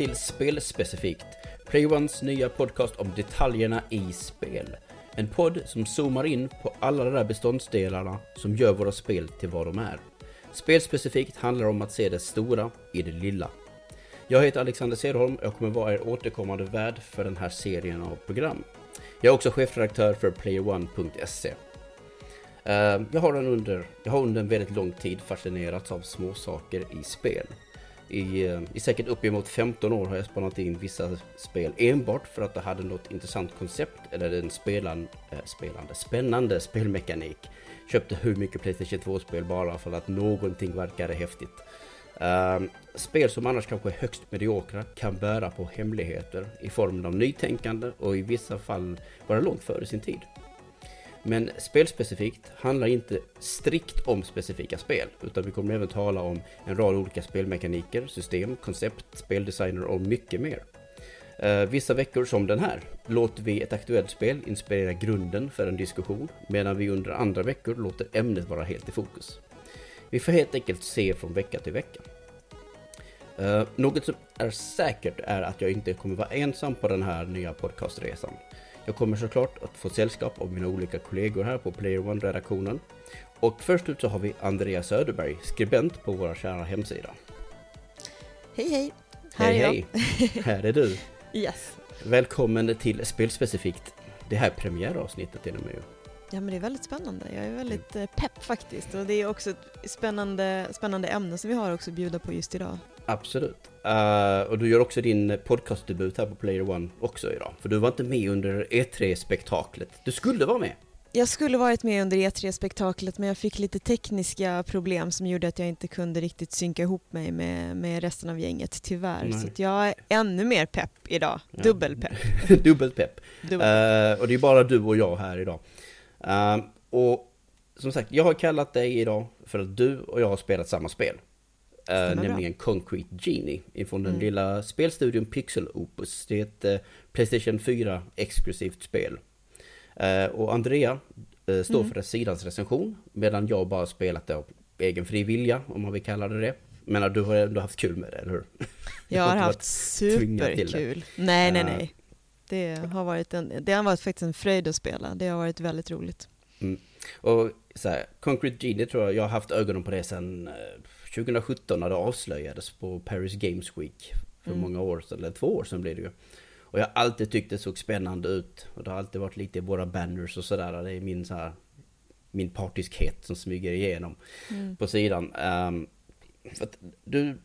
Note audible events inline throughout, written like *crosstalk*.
Till Spelspecifikt, Playones nya podcast om detaljerna i spel. En podd som zoomar in på alla de där beståndsdelarna som gör våra spel till vad de är. Spelspecifikt handlar om att se det stora i det lilla. Jag heter Alexander Cederholm och jag kommer vara er återkommande värd för den här serien av program. Jag är också chefredaktör för PlayOne.se. Eh, jag har, under, jag har under en väldigt lång tid fascinerats av småsaker i spel. I, eh, I säkert uppemot 15 år har jag spanat in vissa spel enbart för att det hade något intressant koncept eller en spelan, äh, spelande, spännande spelmekanik. Köpte hur mycket Playstation 2-spel bara för att någonting verkade häftigt. Uh, spel som annars kanske är högst mediokra kan bära på hemligheter i form av nytänkande och i vissa fall vara långt före sin tid. Men spelspecifikt handlar inte strikt om specifika spel, utan vi kommer även tala om en rad olika spelmekaniker, system, koncept, speldesigner och mycket mer. Eh, vissa veckor som den här låter vi ett aktuellt spel inspirera grunden för en diskussion, medan vi under andra veckor låter ämnet vara helt i fokus. Vi får helt enkelt se från vecka till vecka. Eh, något som är säkert är att jag inte kommer vara ensam på den här nya podcastresan. Jag kommer såklart att få sällskap av mina olika kollegor här på Player One-redaktionen. Och först ut så har vi Andreas Söderberg, skribent på vår kära hemsida. Hej hej! Här hej är hej! här är du! jag. *laughs* Yes. Välkommen till Spelspecifikt. Det här är premiäravsnittet till och med ju. Ja men det är väldigt spännande. Jag är väldigt eh, pepp faktiskt och det är också ett spännande, spännande ämne som vi har också att bjuda på just idag. Absolut. Uh, och du gör också din podcastdebut här på Player One också idag. För du var inte med under E3-spektaklet. Du skulle vara med. Jag skulle varit med under E3-spektaklet men jag fick lite tekniska problem som gjorde att jag inte kunde riktigt synka ihop mig med, med resten av gänget tyvärr. Nej. Så jag är ännu mer pepp idag. Ja. Dubbelpepp. Dubbelpepp. Dubbel. Uh, *laughs* och det är bara du och jag här idag. Uh, och som sagt, jag har kallat dig idag för att du och jag har spelat samma spel. Stämmer bra. nämligen Concrete Genie ifrån den Mm. lilla spelstudion Pixel Opus. Det är ett uh, Playstation 4 exklusivt spel. Uh, och Andrea uh, står Mm. för sidans recension medan jag bara spelat det av egen fri vilja om man vill kalla det det. Men du har ändå haft kul med det, eller hur? Jag har *laughs* haft superkul. Nej, nej, nej. Det har, varit en, det har varit faktiskt en fröjd att spela. Det har varit väldigt roligt. Och så här, Concrete Genie tror jag, jag har haft ögonen på det sedan eh, 2017 när det avslöjades på Paris Games Week. För Mm. många år sedan, eller två år sedan blir det ju. Och jag har alltid tyckt det såg spännande ut. Och det har alltid varit lite i våra banners och sådär. Det är min så här, min partiskhet som smyger igenom Mm. på sidan. Ehm, för att du,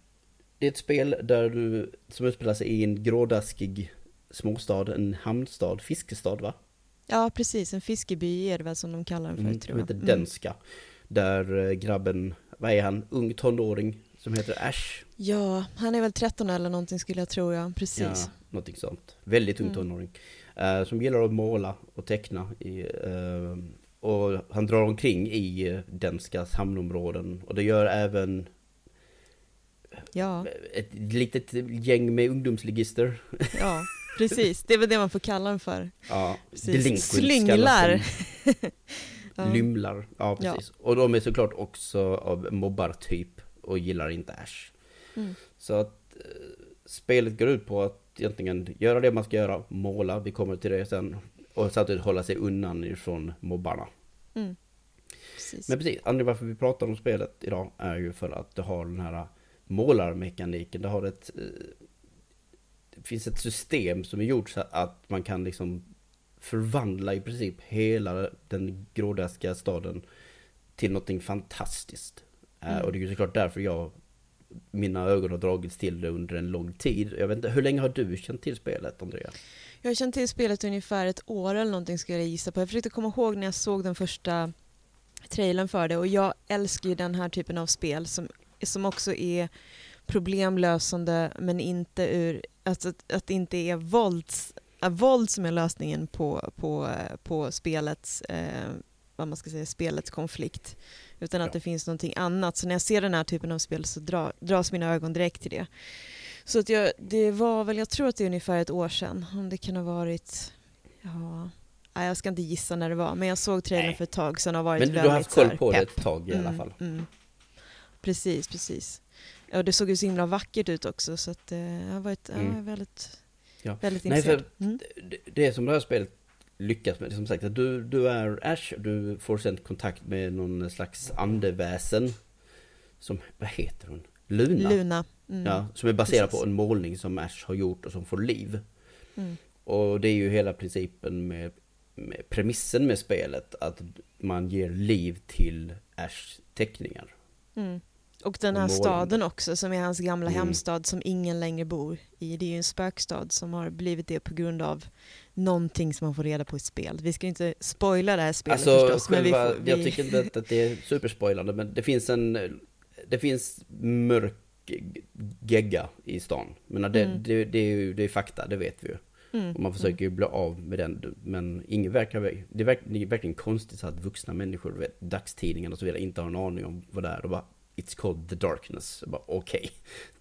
det är ett spel där du, som utspelar sig i en grådaskig småstad, en hamnstad, fiskestad va? Ja, precis. En fiskeby är det väl som de kallar den för, Mm, tror som jag. heter Denska. Där eh, grabben, vad är han, ung tonåring som heter Ash. Ja, han är väl 13 eller någonting skulle jag tro, ja. Precis. Ja, någonting sånt. Väldigt ung Mm. tonåring. Eh, som gillar att måla och teckna. I, eh, och han drar omkring i uh, Denskas hamnområden. Och det gör även Ja, ett litet gäng med ungdomsligister. ja, precis. Det är väl det man får kalla den för. Ja, Precis. delinquents *laughs* Ja. Lymlar, ja precis. Och de är såklart också av mobbartyp och gillar inte Ash. Mm. Så att eh, spelet går ut på att egentligen göra det man ska göra, måla, vi kommer till det sen. Och samtidigt hålla sig undan ifrån mobbarna. Mm. Precis. Men precis, anledningen varför vi pratar om spelet idag är ju för att det har den här målarmekaniken. Det har ett... eh, Det finns ett system som är gjort så att man kan liksom förvandla i princip hela den grådaskiga staden till någonting fantastiskt. Eh, Mm. Och det är ju såklart därför jag mina ögon har dragits till det under en lång tid. Jag vet inte, hur länge har du känt till spelet, Andrea? Jag har känt till spelet ungefär ett år eller någonting skulle jag gissa på. Jag försökte komma ihåg när jag såg den första trailern för det och jag älskar ju den här typen av spel som, som också är problemlösande men inte ur, alltså att, att det inte är vålds, våld som är lösningen på, på, på spelets, eh, vad man ska säga, spelets konflikt. Utan att Ja. det finns någonting annat. Så när jag ser den här typen av spel så dra, dras mina ögon direkt till det. Så att jag, det var väl, jag tror att det är ungefär ett år sedan. Om det kan ha varit, ja, nej, jag ska inte gissa när det var. Men jag såg trailern för ett tag sedan och har varit Men du har haft koll på det ett tag i alla Mm, fall. Mm. Precis, precis. Ja, det såg ju så himla vackert ut också så att eh, jag har varit ja, Mm. väldigt, Ja. väldigt Nej, för Mm. det, det som det här spelet lyckas med, som sagt, att du, du är Ash, du får sen kontakt med någon slags andeväsen. Som, vad heter hon? Luna? Luna. Mm. Ja, som är baserad Precis. på en målning som Ash har gjort och som får liv. Mm. Och det är ju hela principen med, med premissen med spelet, att man ger liv till Ash teckningar. Mm. Och den här staden också som är hans gamla Mm. hemstad som ingen längre bor i. Det är ju en spökstad som har blivit det på grund av någonting som man får reda på i spel. Vi ska inte spoila det här spelet Alltså förstås. Men vi själva, får, vi, jag tycker inte att- det är superspoilande men det finns en Det finns mörk gegga i stan. Men det, Mm. det, det, är ju det är fakta, det vet vi ju. mm, Och man försöker ju bli av med den. Men ingen verkar, det är, verkligen konstigt så att vuxna människor, vet, dagstidningar och så vidare, inte har en aning om vad det är. Och bara, It's called the darkness. Okej,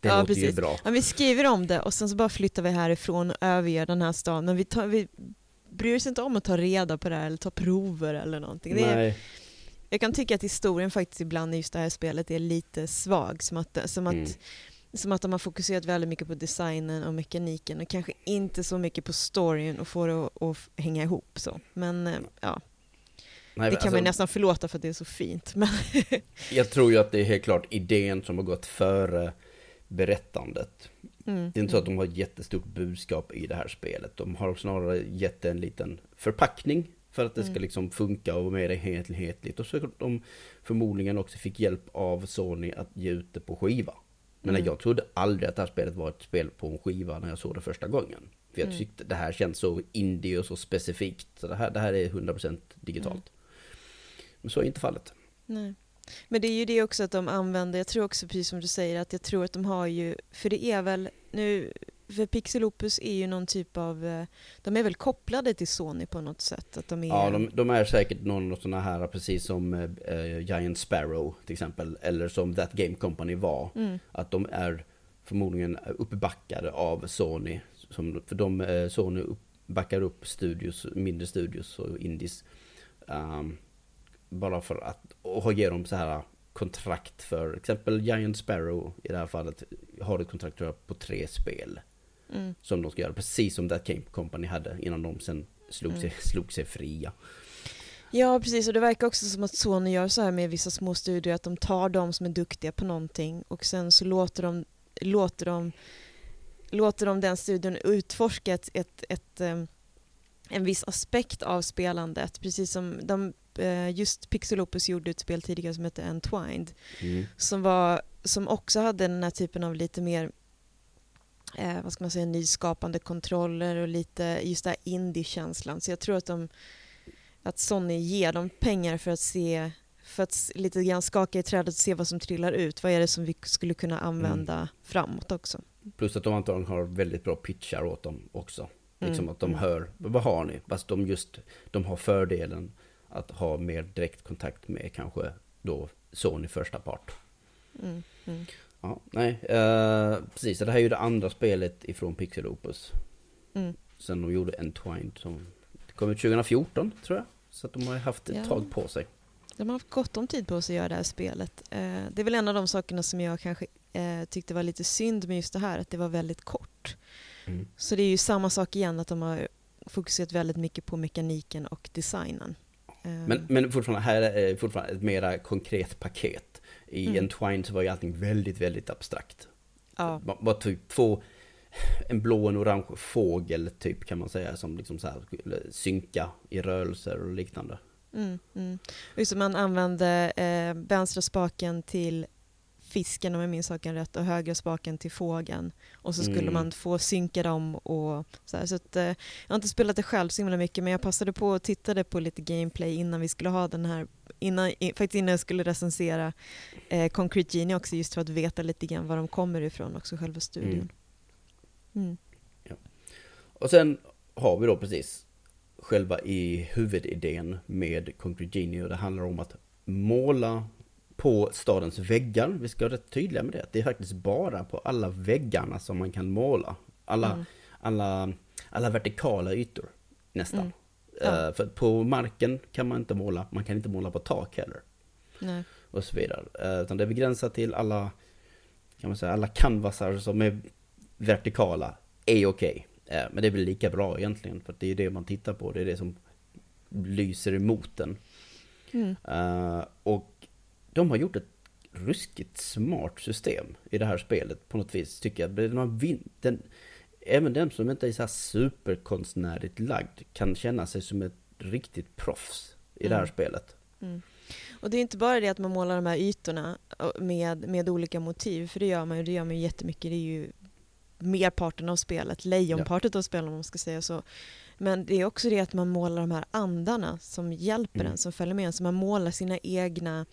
det Ja, låter ju precis. bra. Ja, vi skriver om det och sen så bara flyttar vi härifrån och överger den här stan. Men vi, tar, vi bryr oss inte om att ta reda på det här eller ta prover eller någonting. Nej, jag kan tycka att historien faktiskt ibland i just det här spelet är lite svag. Som att, som att, Mm. som att de har fokuserat väldigt mycket på designen och mekaniken och kanske inte så mycket på storyn och få det att, att hänga ihop. Så. Men eh, ja, nej, det kan alltså, man nästan förlåta för att det är så fint. Men, *laughs* Jag tror ju att det är helt klart idén som har gått före berättandet. mm, Det är inte så att de har ett jättestort budskap i det här spelet. De har snarare gett en liten förpackning för att det ska Mm. liksom funka och vara mer enhetligt. Och så att de förmodligen också fick hjälp av Sony att ge ut det på skiva. Men Mm. jag trodde aldrig att det här spelet var ett spel på en skiva när jag såg det första gången. För jag Mm. tyckte det här känns så indie och så specifikt. Så det här, det här är 100% digitalt. Mm. Men så är inte fallet. Nej. Men det är ju det också att de använder, jag tror också precis som du säger att jag tror att de har ju, för det är väl nu, för Pixel Opus är ju någon typ av, eh, de är väl kopplade till Sony på något sätt? Att de är, Ja, de, de är säkert någon av sådana här, precis som eh, Giant Sparrow till exempel. Eller som That Game Company var. mm, Att de är förmodligen uppbackade av Sony. Som, för de, eh, Sony upp, backar upp studios, mindre studios och indies. ehm, bara för att, och ger dem så här kontrakt för, exempel Giant Sparrow i det här fallet, har ett kontrakt tror jag, på tre spel. mm, Som de ska göra, precis som That Game Company hade innan de sen slog, Mm. sig, slog sig fria. Ja, precis. Och det verkar också som att Sony gör så här med vissa små studier, att de tar de som är duktiga på någonting och sen så låter de, låter de, låter de den studion utforska ett, ett, ett, em, en viss aspekt av spelandet. Precis som de, eh, just Pixel Opus gjorde ett spel tidigare som hette Entwined, Mm. som, var, som också hade den här typen av lite mer eh, vad ska man säga, nyskapande kontroller och lite just den här indie-känslan. Så jag tror att, de, att Sony ger dem pengar för att se för att lite grann skaka i trädet och se vad som trillar ut. Vad är det som vi skulle kunna använda framåt också? Plus att de antagligen har väldigt bra pitchar åt dem också. Liksom Mm, att de mm. hör, vad har ni? Fast de just, de har fördelen att ha mer direktkontakt med kanske då Sony första part. Mm, mm. Ja, nej, eh, precis. Det här är ju det andra spelet ifrån Pixel Opus. Mm. Sen de gjorde Entwined som kom ut 2014 tror jag. Så att de har haft ett Ja. tag på sig. De har haft gott om tid på sig att göra det här spelet. Eh, det är väl en av de sakerna som jag kanske eh, tyckte var lite synd med just det här, att det var väldigt kort. Mm. Så det är ju samma sak igen, att de har fokuserat väldigt mycket på mekaniken och designen. Eh, Men, men fortfarande, här är fortfarande ett mera konkret paket. I Mm. Entwined så var ju allting väldigt, väldigt abstrakt. ja, Bara, bara typ två, en blå och en orange fågel typ kan man säga som liksom så här synka i rörelser och liknande. mm, mm. Just man använde eh, vänstra spaken till fisken om jag minns saken rätt och högra spaken till fågeln. Och så skulle Mm. man få synka dem och så här. Så att, eh, jag har inte spelat det själv så himla mycket men jag passade på och tittade på lite gameplay innan vi skulle ha den här, innan, i, faktiskt innan jag skulle recensera eh, Concrete Genie också just för att veta lite grann var de kommer ifrån också, själva studion. Mm. Och sen har vi då precis själva i huvudidén med Concrete Genie och det handlar om att måla på stadens väggar. Vi ska vara rätt tydliga med det. Det är faktiskt bara på alla väggarna som man kan måla. Alla, Mm. alla, alla vertikala ytor nästan. Mm. Ja. Eh, för på marken kan man inte måla, man kan inte måla på tak heller. Nej. och så vidare. Eh, Utan det är begränsat till alla kan man säga, alla canvasar som är vertikala är okej. Okay. Men det är väl lika bra egentligen, för det är det man tittar på, det är det som lyser emot den. Mm. Och de har gjort ett ruskigt smart system i det här spelet på något vis, tycker jag. Man vin den, även den som inte är så här superkonstnärligt lagd kan känna sig som ett riktigt proffs i mm. det här mm. spelet. Mm. Och det är inte bara det att man målar de här ytorna med, med olika motiv, för det gör man ju, det gör man ju jättemycket. Det är ju merparten av spelet, lejonparten ja. av spelet om man ska säga så. Men det är också det att man målar de här andarna som hjälper mm. en, som följer med en. Så man målar sina egna,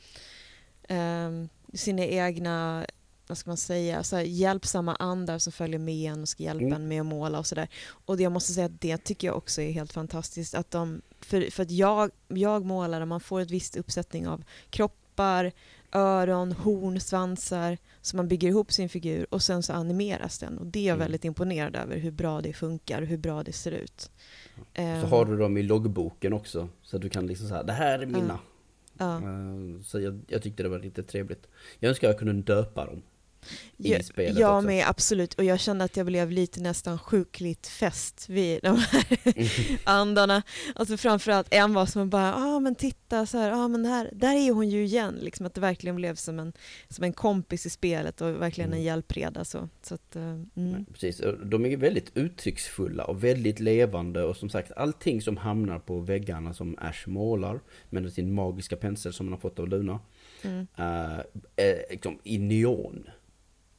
eh, sina egna vad ska man säga, så här, hjälpsamma andar som följer med en och ska hjälpa mm. en med att måla och sådär. Och jag måste säga att det tycker jag också är helt fantastiskt. Att de, för, för att jag, jag målar och man får ett visst uppsättning av kroppar, öron, horn, svansar. Så man bygger ihop sin figur och sen så animeras den. Och det är jag mm. väldigt imponerad över, hur bra det funkar och hur bra det ser ut. Så um, har du dem i loggboken också, så att du kan liksom säga det här är mina. Uh, Ja. Eh, så jag, jag tyckte det var lite trevligt. Jag önskar jag kunde döpa dem i jag, spelet Jag också. med, absolut. Och jag kände att jag blev lite nästan sjukligt fäst vid de här *laughs* andarna. Alltså framförallt en var som bara, ja ah, men titta så här, ah, men här, där är hon ju igen. Liksom att det verkligen blev som en, som en kompis i spelet och verkligen mm. en hjälpreda. Så, så att, uh, mm. Precis, de är väldigt uttrycksfulla och väldigt levande och som sagt allting som hamnar på väggarna som Ash målar med sin magiska pensel som han har fått av Luna. Mm. Uh, är liksom i neon.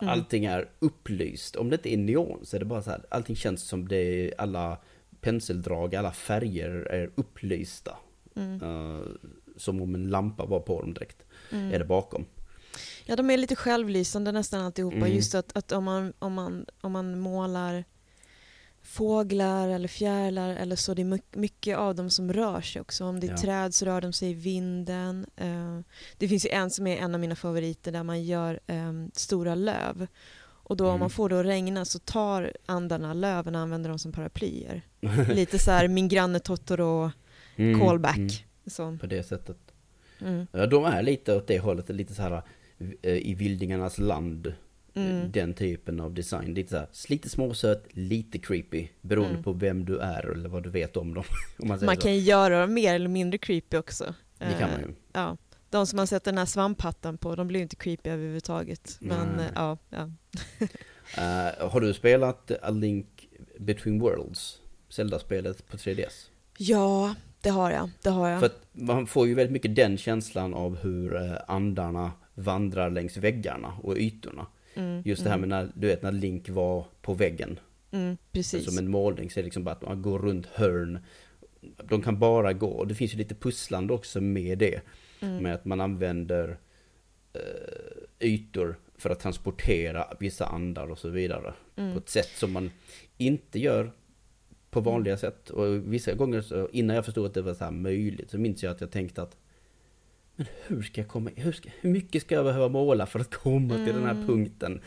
Mm. Allting är upplyst. Om det inte är neon så är det bara så här, allting känns som det är alla penseldrag, alla färger är upplysta. Mm. Uh, som om en lampa var på dem direkt. Mm. Är det bakom. Ja, de är lite självlysande nästan alltihopa. Mm. Just att, att om, man, om, man, om man målar fåglar eller fjärilar eller så. Det är mycket av dem som rör sig också. Om det är ja. träd så rör de sig i vinden. Uh, det finns ju en som är en av mina favoriter där man gör um, stora löv. Och då mm. om man får det att regna så tar andarna löven och använder dem som paraplyer. *laughs* Lite så här min granne Totoro mm. callback. Mm. Så. På det sättet. Mm. Ja, de är lite åt det hållet, lite så här eh, i vildingarnas land Mm. Den typen av design. Lite, så här, lite småsöt, lite creepy. Beroende mm. på vem du är eller vad du vet om dem. *laughs* om man man kan ju göra dem mer eller mindre creepy också. Det kan man ju. Uh, ja. De som man sätter den här svamphattan på, de blir ju inte creepy överhuvudtaget. Men uh, ja. ja. uh, *laughs* har du spelat A Link Between Worlds? Zelda-spelet på 3DS? Ja, det har jag. Det har jag. För att man får ju väldigt mycket den känslan av hur andarna vandrar längs väggarna och ytorna. Mm, Just det här mm. med när, du vet, när Link var på väggen. Mm, precis. Som en målning så är det liksom bara att man går runt hörn. De kan bara gå. Det finns ju lite pusslande också med det. Mm. Med att man använder eh, ytor för att transportera vissa andar och så vidare. Mm. På ett sätt som man inte gör på vanliga sätt. Och vissa gånger så, innan jag förstod att det var så här möjligt så minns jag att jag tänkte att men hur ska jag komma, hur, ska, hur mycket ska jag behöva måla för att komma mm. till den här mm. punkten?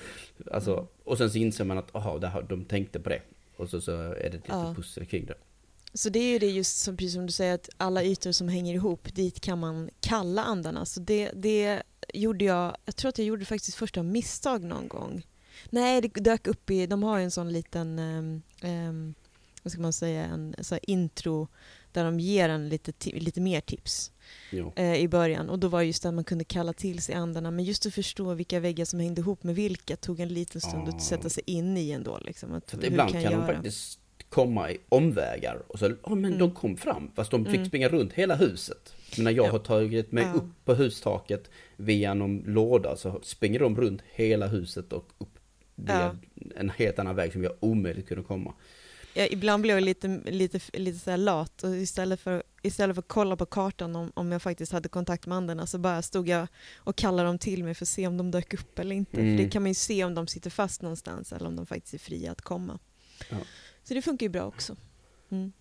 Alltså, och sen så inser man att, aha, de tänkte på det. Och så, så är det lite ja. pussel kring det. Så det är ju det just som, precis som du säger, att alla ytor som hänger ihop, dit kan man kalla andarna. Så det, det gjorde jag, jag tror att jag gjorde faktiskt första misstag någon gång. Nej, det dök upp i, de har ju en sån liten, um, um, vad ska man säga, en så intro där de ger en lite, lite mer tips eh, i början. Och då var det just att man kunde kalla till sig andarna. Men just att förstå vilka väggar som hängde ihop med vilka tog en liten stund ah. att sätta sig in i ändå. Liksom, att, För ibland kan, kan de faktiskt komma i omvägar och så, oh, men mm. de kom fram fast de fick mm. springa runt hela huset. Men när jag ja. har tagit mig ja. upp på hustaket via någon låda så springer de runt hela huset och upp via ja. en helt annan väg som jag omöjligt kunde komma jag, ibland blev jag lite, lite, lite så lat och istället för, istället för att kolla på kartan om, om jag faktiskt hade kontakt med andarna så bara stod jag och kallade dem till mig för att se om de dök upp eller inte. Mm. För det kan man ju se om de sitter fast någonstans eller om de faktiskt är fria att komma. Ja. Så det funkar ju bra också. Mm.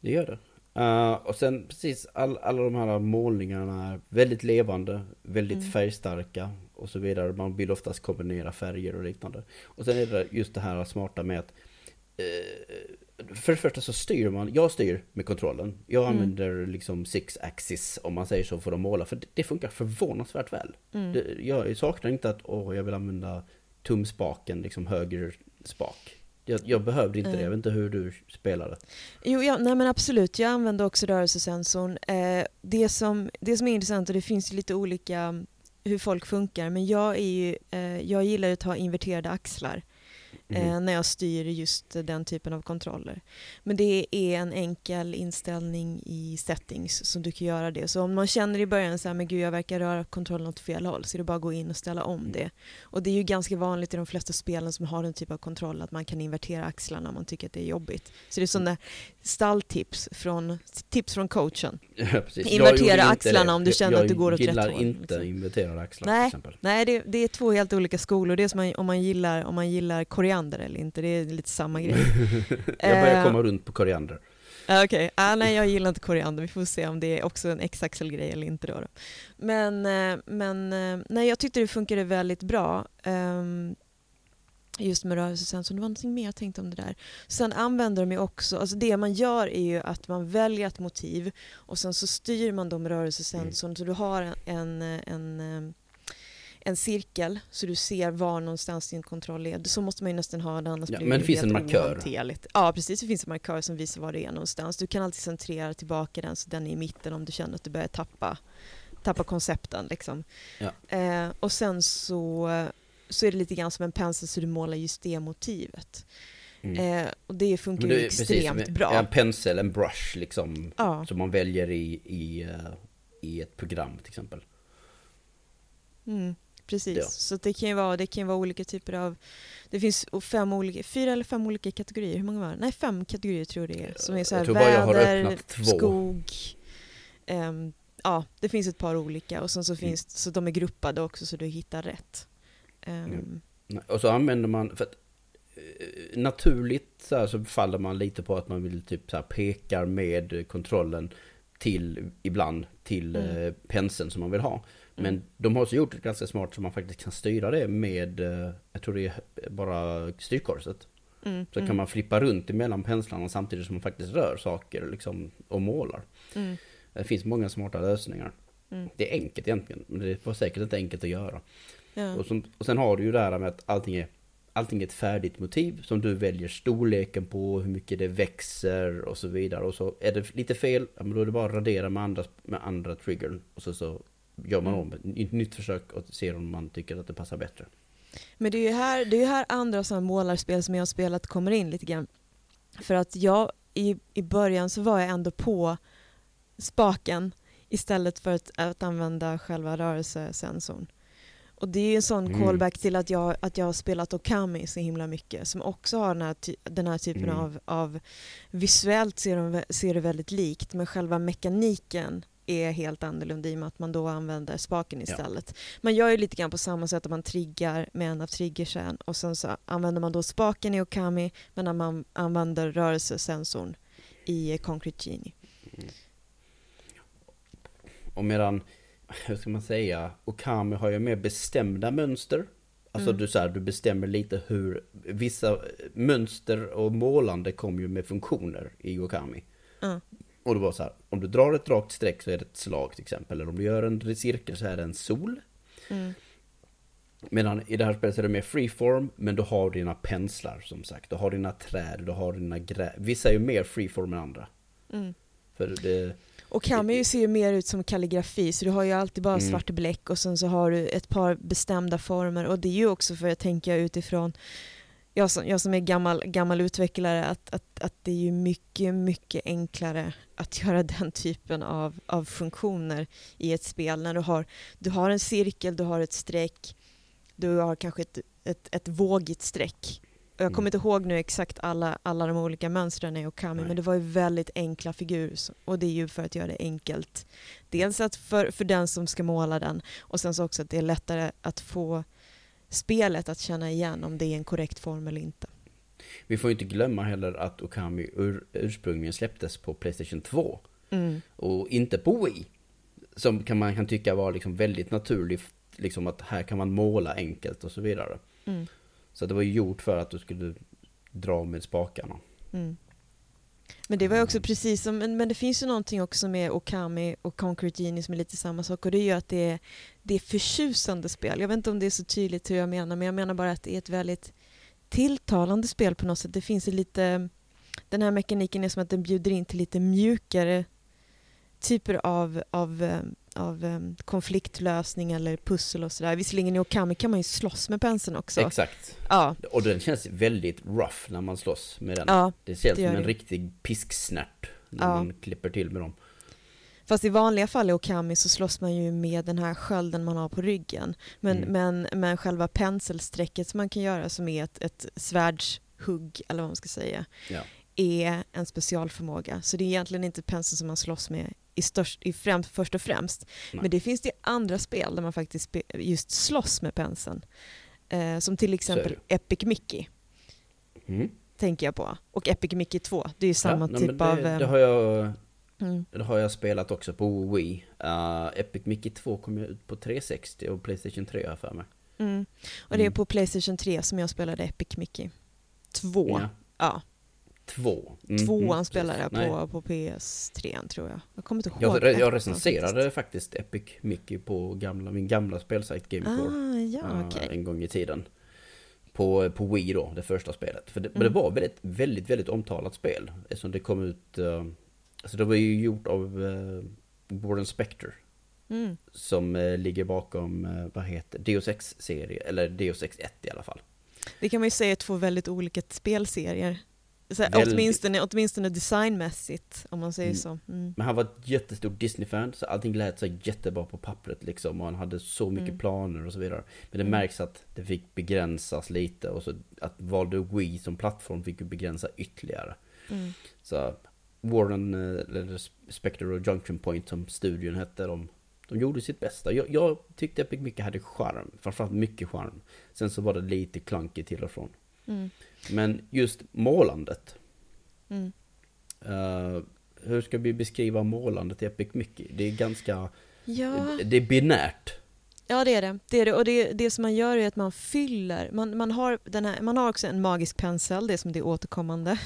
Det gör det. Uh, och sen precis all, alla de här målningarna är väldigt levande, väldigt mm. färgstarka och så vidare. Man vill oftast kombinera färger och liknande. Och sen är det just det här smarta med att för det första så styr man, jag styr med kontrollen. Jag mm. använder liksom six axis om man säger så för att måla. För det, det funkar förvånansvärt väl. Mm. Det, jag saknar inte att åh, jag vill använda tumspaken, liksom höger spak. Jag, jag behövde inte det, jag vet inte hur du spelade. Jo, ja, nej men absolut. Jag använder också rörelsesensorn. Eh, det, som, det som är intressant, och det finns lite olika hur folk funkar, men jag, är ju, eh, jag gillar att ha inverterade axlar. Mm. eh, när jag styr just den typen av kontroller. Men det är en enkel inställning i settings som du kan göra det. Så om man känner i början så här, men gud jag verkar röra kontrollen åt fel håll, så är det bara att gå in och ställa om mm. det. Och det är ju ganska vanligt i de flesta spelen som har den typen av kontroll att man kan invertera axlarna om man tycker att det är jobbigt. Så det är sådana stalltips från, tips från coachen. *laughs* Ja, Invertera axlarna om du känner jag, att du går åt rätt håll. Jag gillar inte liksom. inverterade axlar nej, till exempel. Nej, det, det, är två helt olika skolor. Det är som om man gillar, om man gillar koriander eller inte, det är lite samma grej. *laughs* jag börjar komma runt på koriander. Okej, okay. ah, nej jag gillar inte koriander, vi får se om det är också en X-axel-grej eller inte då. då. Men, eh, men eh, nej, jag tyckte det funkade väldigt bra. Um, just med rörelsesensorn. Det var någonting mer jag tänkte om det där. Sen använder de ju också, alltså det man gör är ju att man väljer ett motiv och sen så styr man med rörelsesensorn mm. så du har en, en, en, en, cirkel så du ser var någonstans din kontroll är. Så måste man ju nästan ha det annars ja, blir Men det finns en markör? Ja precis, det finns en markör som visar var det är någonstans. Du kan alltid centrera tillbaka den så den är i mitten om du känner att du börjar tappa tappa koncepten liksom. Ja. Eh, och sen så så är det lite grann som en pensel så du målar just det motivet. Mm. Eh, och det funkar det ju extremt precis, bra. En pensel, en brush liksom, ja. som man väljer i, i, uh, i ett program till exempel. Mm, precis, ja. så det kan ju vara, det kan vara olika typer av, det finns fem olika, fyra eller fem olika kategorier, hur många var det? Nej, fem kategorier tror jag det är. Som är så här, väder, skog, um, ja, det finns ett par olika och sen så mm. finns, mm. så de är gruppade också så du hittar rätt. Um. Och så använder man, för att eh, naturligt så, här, så faller man lite på att man vill typ så här pekar med kontrollen till, ibland till mm. eh, penseln som man vill ha. Mm. Men de har också gjort det ganska smart så man faktiskt kan styra det med, eh, jag tror det är bara styrkorset. Mm, så mm. kan man flippa runt emellan penslarna samtidigt som man faktiskt rör saker liksom, och målar. Mm. Det finns många smarta lösningar. Mm. Det är enkelt egentligen, men det var säkert inte enkelt att göra. Ja. Och, som, och sen har du ju det här med att allting är, allting är ett färdigt motiv som du väljer storleken på, hur mycket det växer och så vidare. Och så är det lite fel, ja, men då är det bara att radera med andra, med andra triggern. Och så, så gör man om ett nytt försök och ser om man tycker att det passar bättre. Men det är ju här, det är här andra sådana målarspel som jag har spelat kommer in lite grann. För att jag, i, i början så var jag ändå på spaken istället för att, att använda själva rörelsesensorn. Och det är ju en sån mm. callback till att jag, att jag har spelat Okami så himla mycket som också har den här, den här typen mm. av, av visuellt ser, de, ser det väldigt likt men själva mekaniken är helt annorlunda i och med att man då använder spaken istället. Ja. Man gör ju lite grann på samma sätt att man triggar med en av triggersen och sen så använder man då spaken i Okami men när man använder rörelsesensorn i Concrete Genie. Mm. Och medan *laughs* hur ska man säga, Okami har ju mer bestämda mönster. Alltså mm. du, så här, du bestämmer lite hur, vissa mönster och målande kommer ju med funktioner i Okami. Mm. Och det var så här, om du drar ett rakt streck så är det ett slag till exempel. Eller om du gör en cirkel så är det en sol. Mm. Medan i det här spelet är det mer freeform, men du har dina penslar som sagt. Du har dina träd, du har dina grä... Vissa är ju mer freeform än andra. Mm. För det... Och Kami ser ju mer ut som kalligrafi, så du har ju alltid bara mm. svart bläck och sen så har du ett par bestämda former. Och det är ju också för att tänka utifrån, jag som, jag som är gammal, gammal utvecklare, att, att, att det är ju mycket, mycket enklare att *laughs* göra den typen av, av funktioner i ett spel. När du har, du har en cirkel, du har ett streck, du har kanske ett, ett, ett vågigt streck jag kommer mm. inte ihåg nu exakt alla, alla de olika mönstren i Okami, men det var ju väldigt enkla figurer. Och det är ju för att göra det enkelt. Dels att för, för den som ska måla den, och sen så också att det är lättare att få spelet att känna igen om det är en korrekt form eller inte. Vi får inte glömma heller att Okami ur, ursprungligen släpptes på Playstation 2. Mm. Och inte på Wii. Som kan man kan tycka var liksom väldigt naturligt, liksom att här kan man måla enkelt och så vidare. Mm. Så det var ju gjort för att du skulle dra med spakarna. Mm. Men det var ju också Mm. precis som, men, men det finns ju någonting också med Okami och Concrete Genie som är lite samma sak och det gör att det är, det är förtjusande spel. Jag vet inte om det är så tydligt hur jag menar men jag menar bara att det är ett väldigt tilltalande spel på något sätt. Det finns lite, den här mekaniken är som att den bjuder in till lite mjukare typer av, av, eh, av eh, konfliktlösning eller pussel och sådär. Visserligen i Okami kan man ju slåss med penseln också. Exakt. Ja, Och den känns väldigt rough när man slåss med den. ja, det känns det som en det. riktig pisksnärt när Ja. man klipper till med dem. Fast i vanliga fall i Okami så slåss man ju med den här skölden man har på ryggen. Men, Mm. men, men själva penselsträcket som man kan göra som är ett, ett svärdshugg, eller vad man ska säga, Ja. är en specialförmåga. Så det är egentligen inte penseln som man slåss med i störst, i främst, först och främst. Nej. Men det finns det andra spel där man faktiskt just slåss med penseln. Eh, som till exempel Epic Mickey, Mm. tänker jag på. Och Epic Mickey 2, det är ju samma ja, typ det, av... Det eh, har, jag, mm. det har jag spelat också på Wii. Uh, Epic Mickey 2 kom ju ut på 360 och Playstation 3 har jag för mig. Mm. Och det är Mm. på Playstation 3 som jag spelade Epic Mickey. Två. Ja. Ja, Två. Mm, tvåan mm, spelade jag på, på PS3 tror jag. Jag kommer inte ihåg. Jag, jag recenserade faktiskt. faktiskt Epic Mickey på gamla, min gamla spelsajt Gamecore. Ah, ja, eh, okej. En gång i tiden. På, på Wii då, det första spelet. För det, Mm. det var väldigt, väldigt, väldigt omtalat spel. Eftersom det kom ut... eh, alltså det var ju gjort av uh, Warren Spector. Mm. Som eh, ligger bakom, eh, vad heter Deus Ex-serie, eller Deus Ex 1 i alla fall. Det kan man ju säga är två väldigt olika spelserier. Så Väldigt. åtminstone, åtminstone designmässigt, om man säger Mm. så. Mm. Men han var ett jättestort Disney-fan, så allting lät sig jättebra på pappret liksom. Och han hade så mycket Mm. planer och så vidare. Men det Mm. märks att det fick begränsas lite. Och så att valde Wii som plattform fick ju begränsa ytterligare. Mm. Så Warren, eh, eller Spectre och Junction Point som studion hette, de, de gjorde sitt bästa. Jag, jag tyckte Epic mycket hade charm, framförallt mycket charm. Sen så var det lite clunky till och från. Mm. Men just målandet. Mm. eh, hur ska vi beskriva målandet i Epic Mickey? Det är ganska... Ja. Det är binärt. Ja det är det. det, är det. Och det, det som man gör är att man fyller, man, man, har den här, man har också en magisk pensel, det är som det är återkommande. Mm.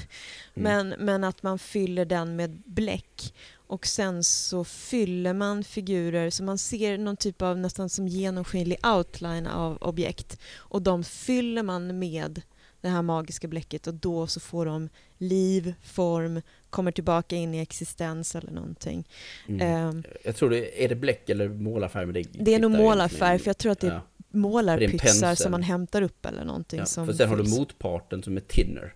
Men, men att man fyller den med bläck och sen så fyller man figurer så man ser någon typ av nästan som genomskinlig outline av objekt och de fyller man med det här magiska bläcket och då så får de liv, form, kommer tillbaka in i existens eller någonting. Mm. Ehm, Jag tror det är det bläck eller målarfärg? Det, det är nog målarfärg för jag tror att det är Ja. målarpyxar som man hämtar upp eller någonting Ja, som för sen har du motparten som är Tinner.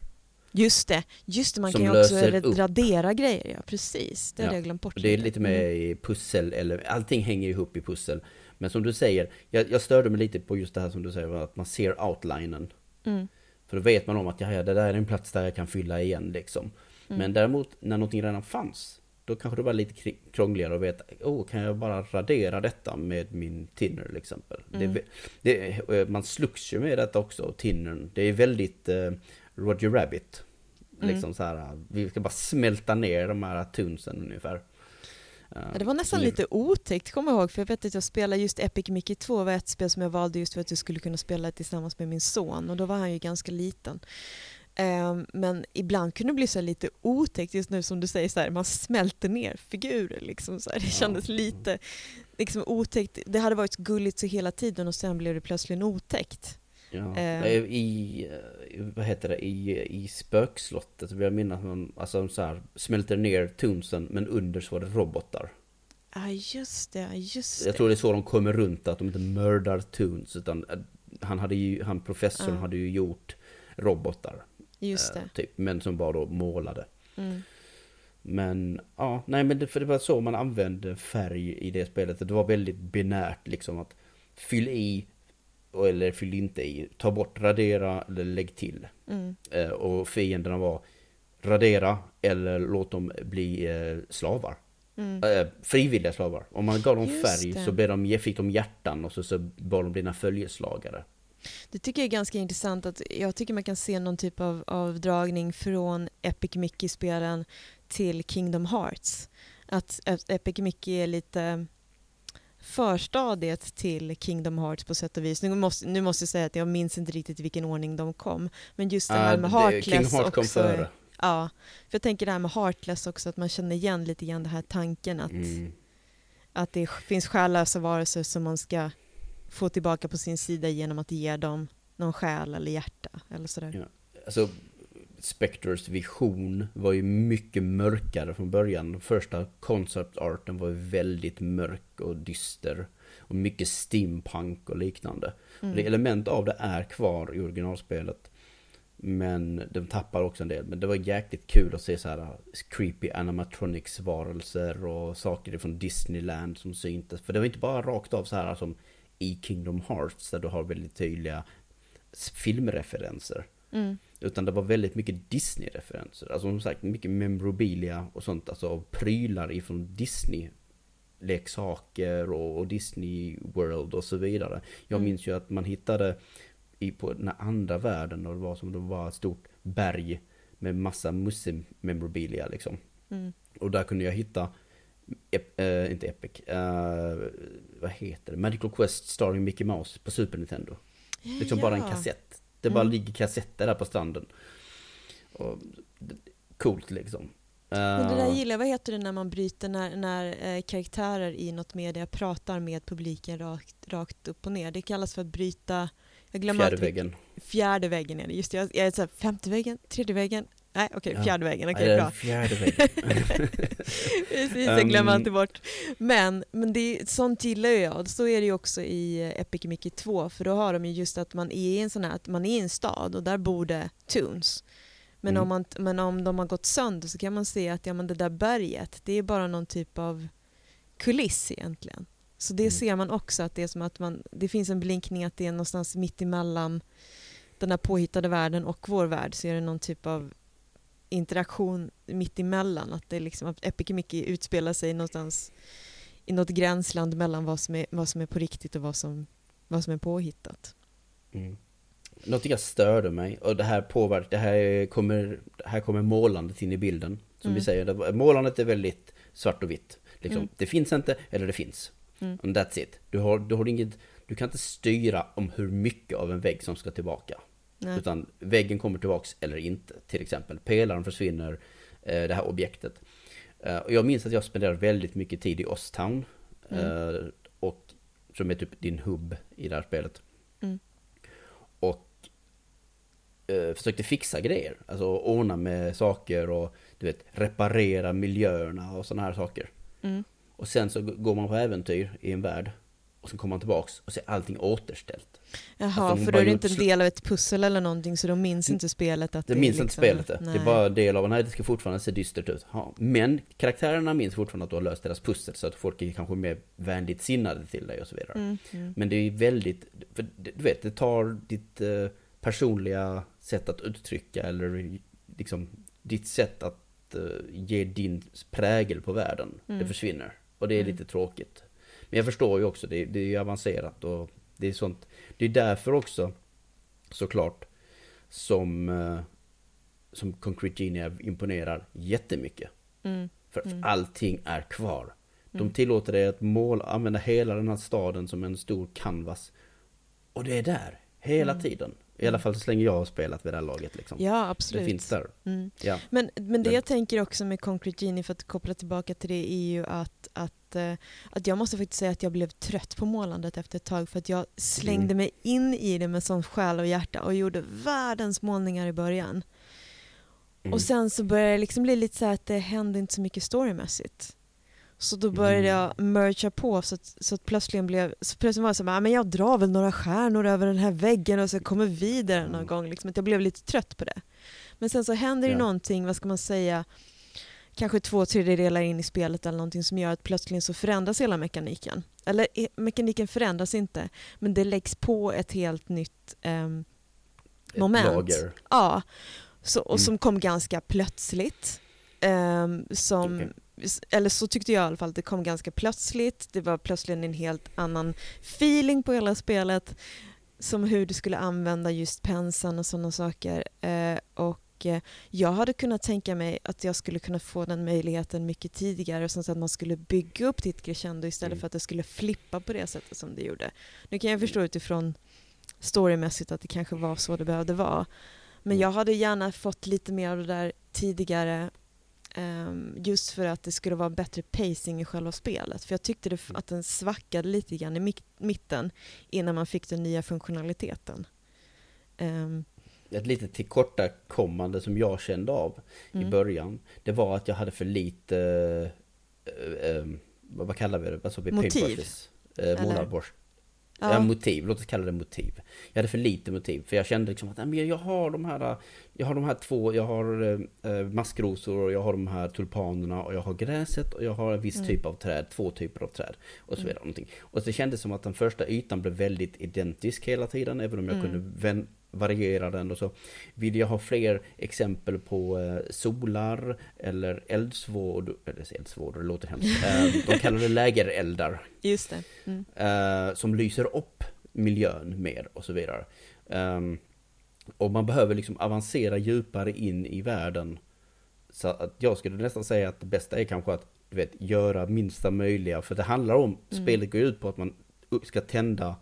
Just det, just det, man som kan ju också löser ra- upp. radera grejer, ja precis. Det hade Ja, jag glömt bort. Det är lite med i pussel, eller allting hänger ihop i pussel. Men som du säger, jag, jag störde mig lite på just det här som du säger, att man ser outlinen. Mm. För då vet man om att ja, ja, det där är en plats där jag kan fylla igen liksom. Mm. Men däremot när någonting redan fanns, då kanske det var lite krångligare att veta, oh, kan jag bara radera detta med min tinner till exempel? Mm. Det, det, eh, man slugs ju med detta också, tinnern. Det är väldigt eh, Roger Rabbit. Mm. Liksom så här, vi ska bara smälta ner de här tunsen ungefär. Eh, det var nästan så lite otäckt, kommer jag ihåg, för jag vet att jag spelade just Epic Mickey 2 var ett spel som jag valde just för att jag skulle kunna spela tillsammans med min son och då var han ju ganska liten. Ehm, men ibland kunde det bli så lite otäckt just nu som du säger, så här, man smälter ner figurer. Liksom, så här. Det kändes lite liksom, otäckt. Det hade varit gulligt så hela tiden och sen blev det plötsligt otäckt. Ja, Eh. i, vad heter det, i, i spökslottet vill jag minnas att man alltså, så här, smälter ner tunsen men under så var det robotar. Ja just det, just Jag det. tror det är så de kommer runt att de inte mördar tuns utan eh, han hade ju, han professorn Ja. hade ju gjort robotar. Just eh, det. Typ, men som var då målade. Mm. Men ja, nej men det, för det var så man använde färg i det spelet. Det var väldigt binärt liksom att fyll i eller fyll inte i. Ta bort, radera eller lägg till. Mm. Eh, och fienderna var radera eller låt dem bli eh, slavar. Mm. Frivilliga slavar. Om man gav dem Just färg det. så blev de, fick de hjärtan och så, så var de dina följeslagare. Det tycker jag är ganska intressant att jag tycker man kan se någon typ av, av dragning från Epic Mickey-spelen till Kingdom Hearts. Att, Epic Mickey är lite förstadiet till Kingdom Hearts på sätt och vis. Nu måste, nu måste jag säga att jag minns inte riktigt i vilken ordning de kom. Men just det här Ah, med det- Heartless Kingdom Hearts kom också. före. Ja, för jag tänker det här med Heartless också, att man känner igen lite grann den här tanken att, Mm. att det finns själlösa varelser som man ska få tillbaka på sin sida genom att ge dem någon själ eller hjärta eller sådär. Ja. Alltså, Spectres vision var ju mycket mörkare från början. Den första concept-arten var ju väldigt mörk och dyster. Och mycket steampunk och liknande. Mm. Och det element av det är kvar i originalspelet. Men de tappar också en del. Men det var jäkligt kul att se så här uh, creepy animatronics varelser och saker från Disneyland som syntes. För det var inte bara rakt av så här som i Kingdom Hearts där du har väldigt tydliga filmreferenser. Mm. Utan det var väldigt mycket Disney-referenser. Alltså som sagt, mycket memorabilia och sånt. Alltså prylar ifrån Disney. Leksaker och, och Disney World och så vidare. Jag Mm. minns ju att man hittade i, på den andra världen och det var som det var ett stort berg med massa Musse-memorabilia liksom. Mm. Och där kunde jag hitta, ep, eh, inte Epic, eh, vad heter det? Magical Quest starring Mickey Mouse på Super Nintendo. Liksom bara en Ja. kassett. Det bara Mm. ligger kassetter där på stranden. Och, coolt liksom. Men det där Eh, gillar jag. Vad heter det när man bryter när, när eh, karaktärer i något media pratar med publiken rakt, rakt upp och ner? Det kallas för att bryta... Jag glömmer Fjärde väggen. Fjärde väggen är det. Just det, jag, jag är så här, femte väggen, tredje väggen. Nej, okej, Ja. fjärde väggen. Okej, Nej, bra. Fjärde *laughs* väggen. Precis, jag glömmer Um, alltid bort. Men, men det, sånt gillar ju jag. Så är det ju också i eh, Epic Mickey 2, för då har de ju just att man är i en sån här, att man är i en stad och där bor det Toons. Men, Mm. om man, men om de har gått sönder så kan man se att ja, men det där berget, det är bara någon typ av kuliss egentligen. Så det Mm. ser man också, att det är som att man, det finns en blinkning att det är någonstans mitt emellan den här påhittade världen och vår värld så är det någon typ av interaktion mitt emellan. Att det liksom att Epic Mickey utspelar sig någonstans i något gränsland mellan vad som är, vad som är på riktigt och vad som, vad som är påhittat. Mm. Någonting jag störde mig, och det här påverkar, det här kommer, här kommer målandet in i bilden. Som vi Mm. säger, det- målandet är väldigt svart och vitt. Liksom. Mm. Det finns inte, eller det finns. Mm. And that's it. Du, har, du, har inget, du kan inte styra om hur mycket av en vägg som ska tillbaka. Nej. Utan väggen kommer tillbaks eller inte. Till exempel pelaren försvinner, eh, det här objektet. Eh, och jag minns att jag spenderade väldigt mycket tid i Osttown. Mm. Eh, och som är typ din hubb i det här spelet. Mm. Och försökte fixa grejer. Alltså ordna med saker och du vet reparera miljöerna och sådana här saker. Mm. Och sen så går man på äventyr i en värld. Och sen kommer man tillbaks och ser allting återställt. Jaha, de för då är det inte en del av ett pussel eller någonting så de minns inte spelet att Det det minns är inte liksom, spelet det. Det är bara del av, nej det ska fortfarande se dystert ut. Ja. Men karaktärerna minns fortfarande att du har löst deras pussel så att folk är kanske mer vänligt sinnade till dig och så vidare. Mm, mm. Men det är väldigt, för det- du vet, det tar ditt eh, personliga sätt att uttrycka eller liksom ditt sätt att eh, ge din prägel på världen. Det Mm. försvinner. Och det är Mm. lite tråkigt. Men jag förstår ju också, det, det är ju avancerat och det är sånt. Det är därför också såklart som, eh, som Concrete Genie imponerar jättemycket. Mm. För Mm. allting är kvar. De Mm. tillåter dig att måla, använda hela den här staden som en stor canvas. Och det är där, hela Mm. tiden. I alla fall så länge jag har spelat vid det här laget liksom. Ja, det absolut. finns där. Mm. Ja. Men, men det jag tänker också med Concrete Genie, för att koppla tillbaka till det, är ju att, att, eh, att jag måste faktiskt säga att jag blev trött på målandet efter ett tag, för att jag slängde Mm. mig in i det med sån själ och hjärta och gjorde världens målningar i början. Mm. Och sen så började det liksom bli lite så här att det hände inte så mycket storymässigt. Så då började Mm. jag mercha på så att, så att plötsligt blev, så plötsligt var det så här, "Ah, men jag drar väl några stjärnor över den här väggen och så kommer vidare någon Mm. gång. Liksom, att jag blev lite trött på det. Men sen så händer det Ja. någonting, vad ska man säga, kanske två tredjedelar in i spelet eller någonting som gör att plötsligt så förändras hela mekaniken. Eller eh, mekaniken förändras inte, men det läggs på ett helt nytt Ett moment. lager. Ja, så, och Mm. som kom ganska plötsligt. Ehm, som, Okej. Eller så tyckte jag i alla fall, att det kom ganska plötsligt. Det var plötsligt en helt annan feeling på hela spelet. Som hur du skulle använda just penseln och sådana saker. Eh, och eh, jag hade kunnat tänka mig att jag skulle kunna få den möjligheten mycket tidigare. Så att man skulle bygga upp ditt crescendo istället Mm. för att det skulle flippa på det sättet som det gjorde. Nu kan jag förstå utifrån storymässigt att det kanske var så det behövde vara. Men jag hade gärna fått lite mer av det där tidigare just för att det skulle vara bättre pacing i själva spelet. För jag tyckte det, att den svackade lite grann i mitten innan man fick den nya funktionaliteten. Ehm, Ett litet tillkortakommande som jag kände av Mm. i början. Det var att jag hade för lite, eh, eh, vad kallar vi det? Vi? Motiv. Paintbrushes? Eh, målarborst. Ja. ja, motiv, låt oss kalla det motiv. Jag hade för lite motiv, för jag kände liksom att "Nej, men jag har de här, jag har de här två, jag har eh, eh, maskrosor och jag har de här tulpanerna och jag har gräset och jag har en viss Mm. typ av träd, två typer av träd och så vidare. Någonting. Och så kändes det som att den första ytan blev väldigt identisk hela tiden, även om jag Mm. kunde vän- variera den och så. Vill jag ha fler exempel på eh, solar eller eldsvåd, eller eldsvåd, det låter hemskt. Eh, de kallar det lägereldar just det. Mm. eh, som lyser upp miljön mer och så vidare. Ehm, och man behöver liksom avancera djupare in i världen. Så att jag skulle nästan säga att det bästa är kanske att du vet, göra minsta möjliga, för det handlar om, Mm. spelet går ut på att man ska tända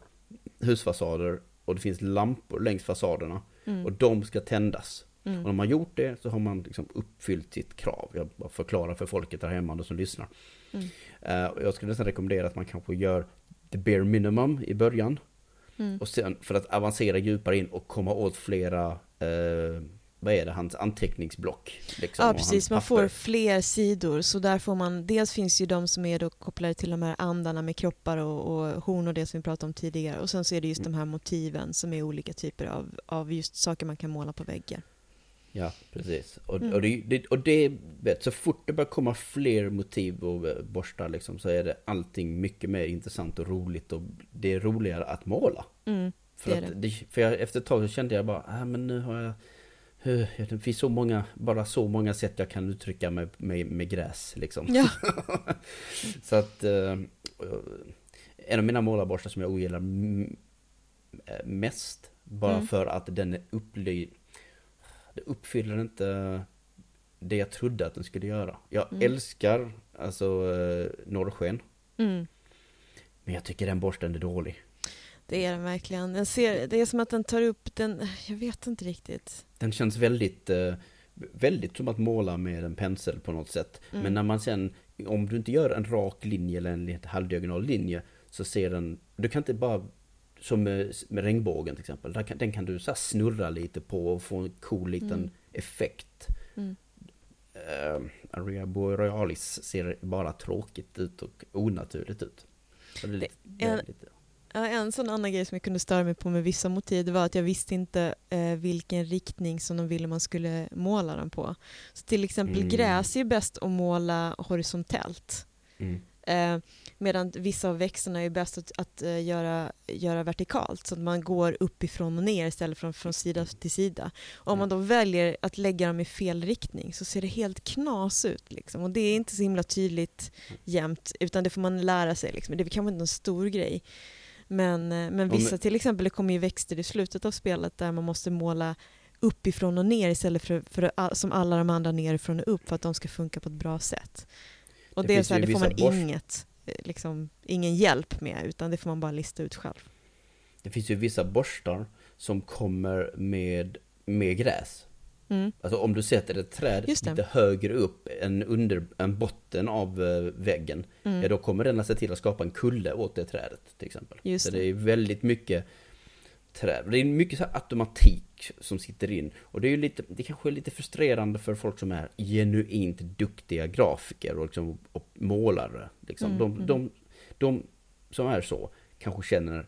husfasader och det finns lampor längs fasaderna Mm. och de ska tändas. Mm. Och när man gjort det så har man liksom uppfyllt sitt krav. Jag förklarar för folket där hemma som lyssnar. Mm. Eh, jag skulle nästan rekommendera att man kanske gör the bare minimum i början. Mm. Och sen för att avancera djupare in och komma åt flera, eh, vad är det, hans anteckningsblock. Liksom, Ja precis, man får fler sidor. Så där får man, dels finns ju de som är då kopplade till de här andarna med kroppar och, och horn och det som vi pratade om tidigare. Och sen så är det just Mm. de här motiven som är olika typer av, av just saker man kan måla på väggar. Ja, precis. Och, Mm. och, det, och det, vet, så fort det börjar komma fler motiv och eh, borstar liksom, så är det allting mycket mer intressant och roligt och det är roligare att måla. Mm, För, det är att det, för jag, efter ett tag så kände jag bara, ah, men nu har jag det finns så många, bara så många sätt jag kan uttrycka mig med, med gräs liksom. Ja. *laughs* så att eh, en av mina målarborstar som jag ogillar eh, mest, bara Mm. för att den är upply... Uppfyller inte det jag trodde att den skulle göra. Jag Mm. älskar alltså eh, norrsken, Mm. men jag tycker den borsten är dålig. Det är den verkligen. Den ser, det är som att den tar upp den, jag vet inte riktigt. Den känns väldigt, eh, väldigt som att måla med en pensel på något sätt. Mm. Men när man sen, om du inte gör en rak linje eller en halvdiagonal linje, så ser den, du kan inte bara, som med, med regnbågen till exempel, kan, den kan du så snurra lite på och få en cool liten Mm. effekt. Mm. Uh, Aria Borealis ser bara tråkigt ut och onaturligt ut. Så det är lite, En sån annan grej som jag kunde störa mig på med vissa motiv det var att jag visste inte eh, vilken riktning som de ville man skulle måla den på. Så till exempel Mm. gräs är bäst att måla horisontellt. mm. Eh, medan vissa av växterna är bäst att, att eh, göra, göra vertikalt så att man går uppifrån och ner istället för från sida till sida. Och om man då väljer att lägga dem i fel riktning så ser det helt knas ut. Liksom. Och det är inte så himla tydligt jämt utan det får man lära sig. Liksom. Det är kanske inte en stor grej. Men, eh, men vissa till exempel, det kommer ju växter i slutet av spelet där man måste måla uppifrån och ner istället för, för som alla de andra nerifrån och upp för att de ska funka på ett bra sätt. Och Det det, så här, det får man borst- inget, eh, liksom, ingen hjälp med utan det får man bara lista ut själv. Det finns ju vissa borstar som kommer med, med gräs. Mm. Alltså om du sätter ett träd lite högre upp än under än botten av eh, väggen. Mm. Ja, då kommer den att se till att skapa en kulle åt det trädet till exempel. Just så det. det är väldigt mycket träd. Det är mycket så automatik som sitter in. Och det är ju lite, det kanske är lite frustrerande för folk som är genuint duktiga grafiker och, liksom, och målare. Liksom. Mm, de, mm. de, de som är så kanske känner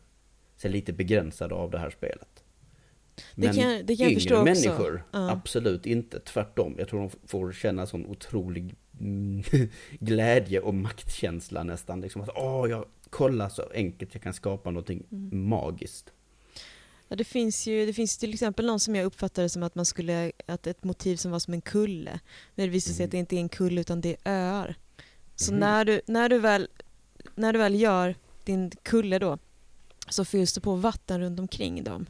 sig lite begränsade av det här spelet. Det kan jag- det kan jag yngre också. människor, Ja. absolut inte. Tvärtom. Jag tror de får känna sån otrolig mm, *laughs* glädje och maktkänsla nästan. Liksom att, åh, jag, kolla så enkelt jag kan skapa någonting Mm. magiskt. Ja, det, finns ju, det finns till exempel någon som jag uppfattade som att man skulle, att ett motiv som var som en kulle. Men det visar sig Mhm. att det inte är en kulle utan det är öar. Så Mhm. när, du, när, du väl, när du väl gör din kulle då så fylls det på vatten runt omkring dem.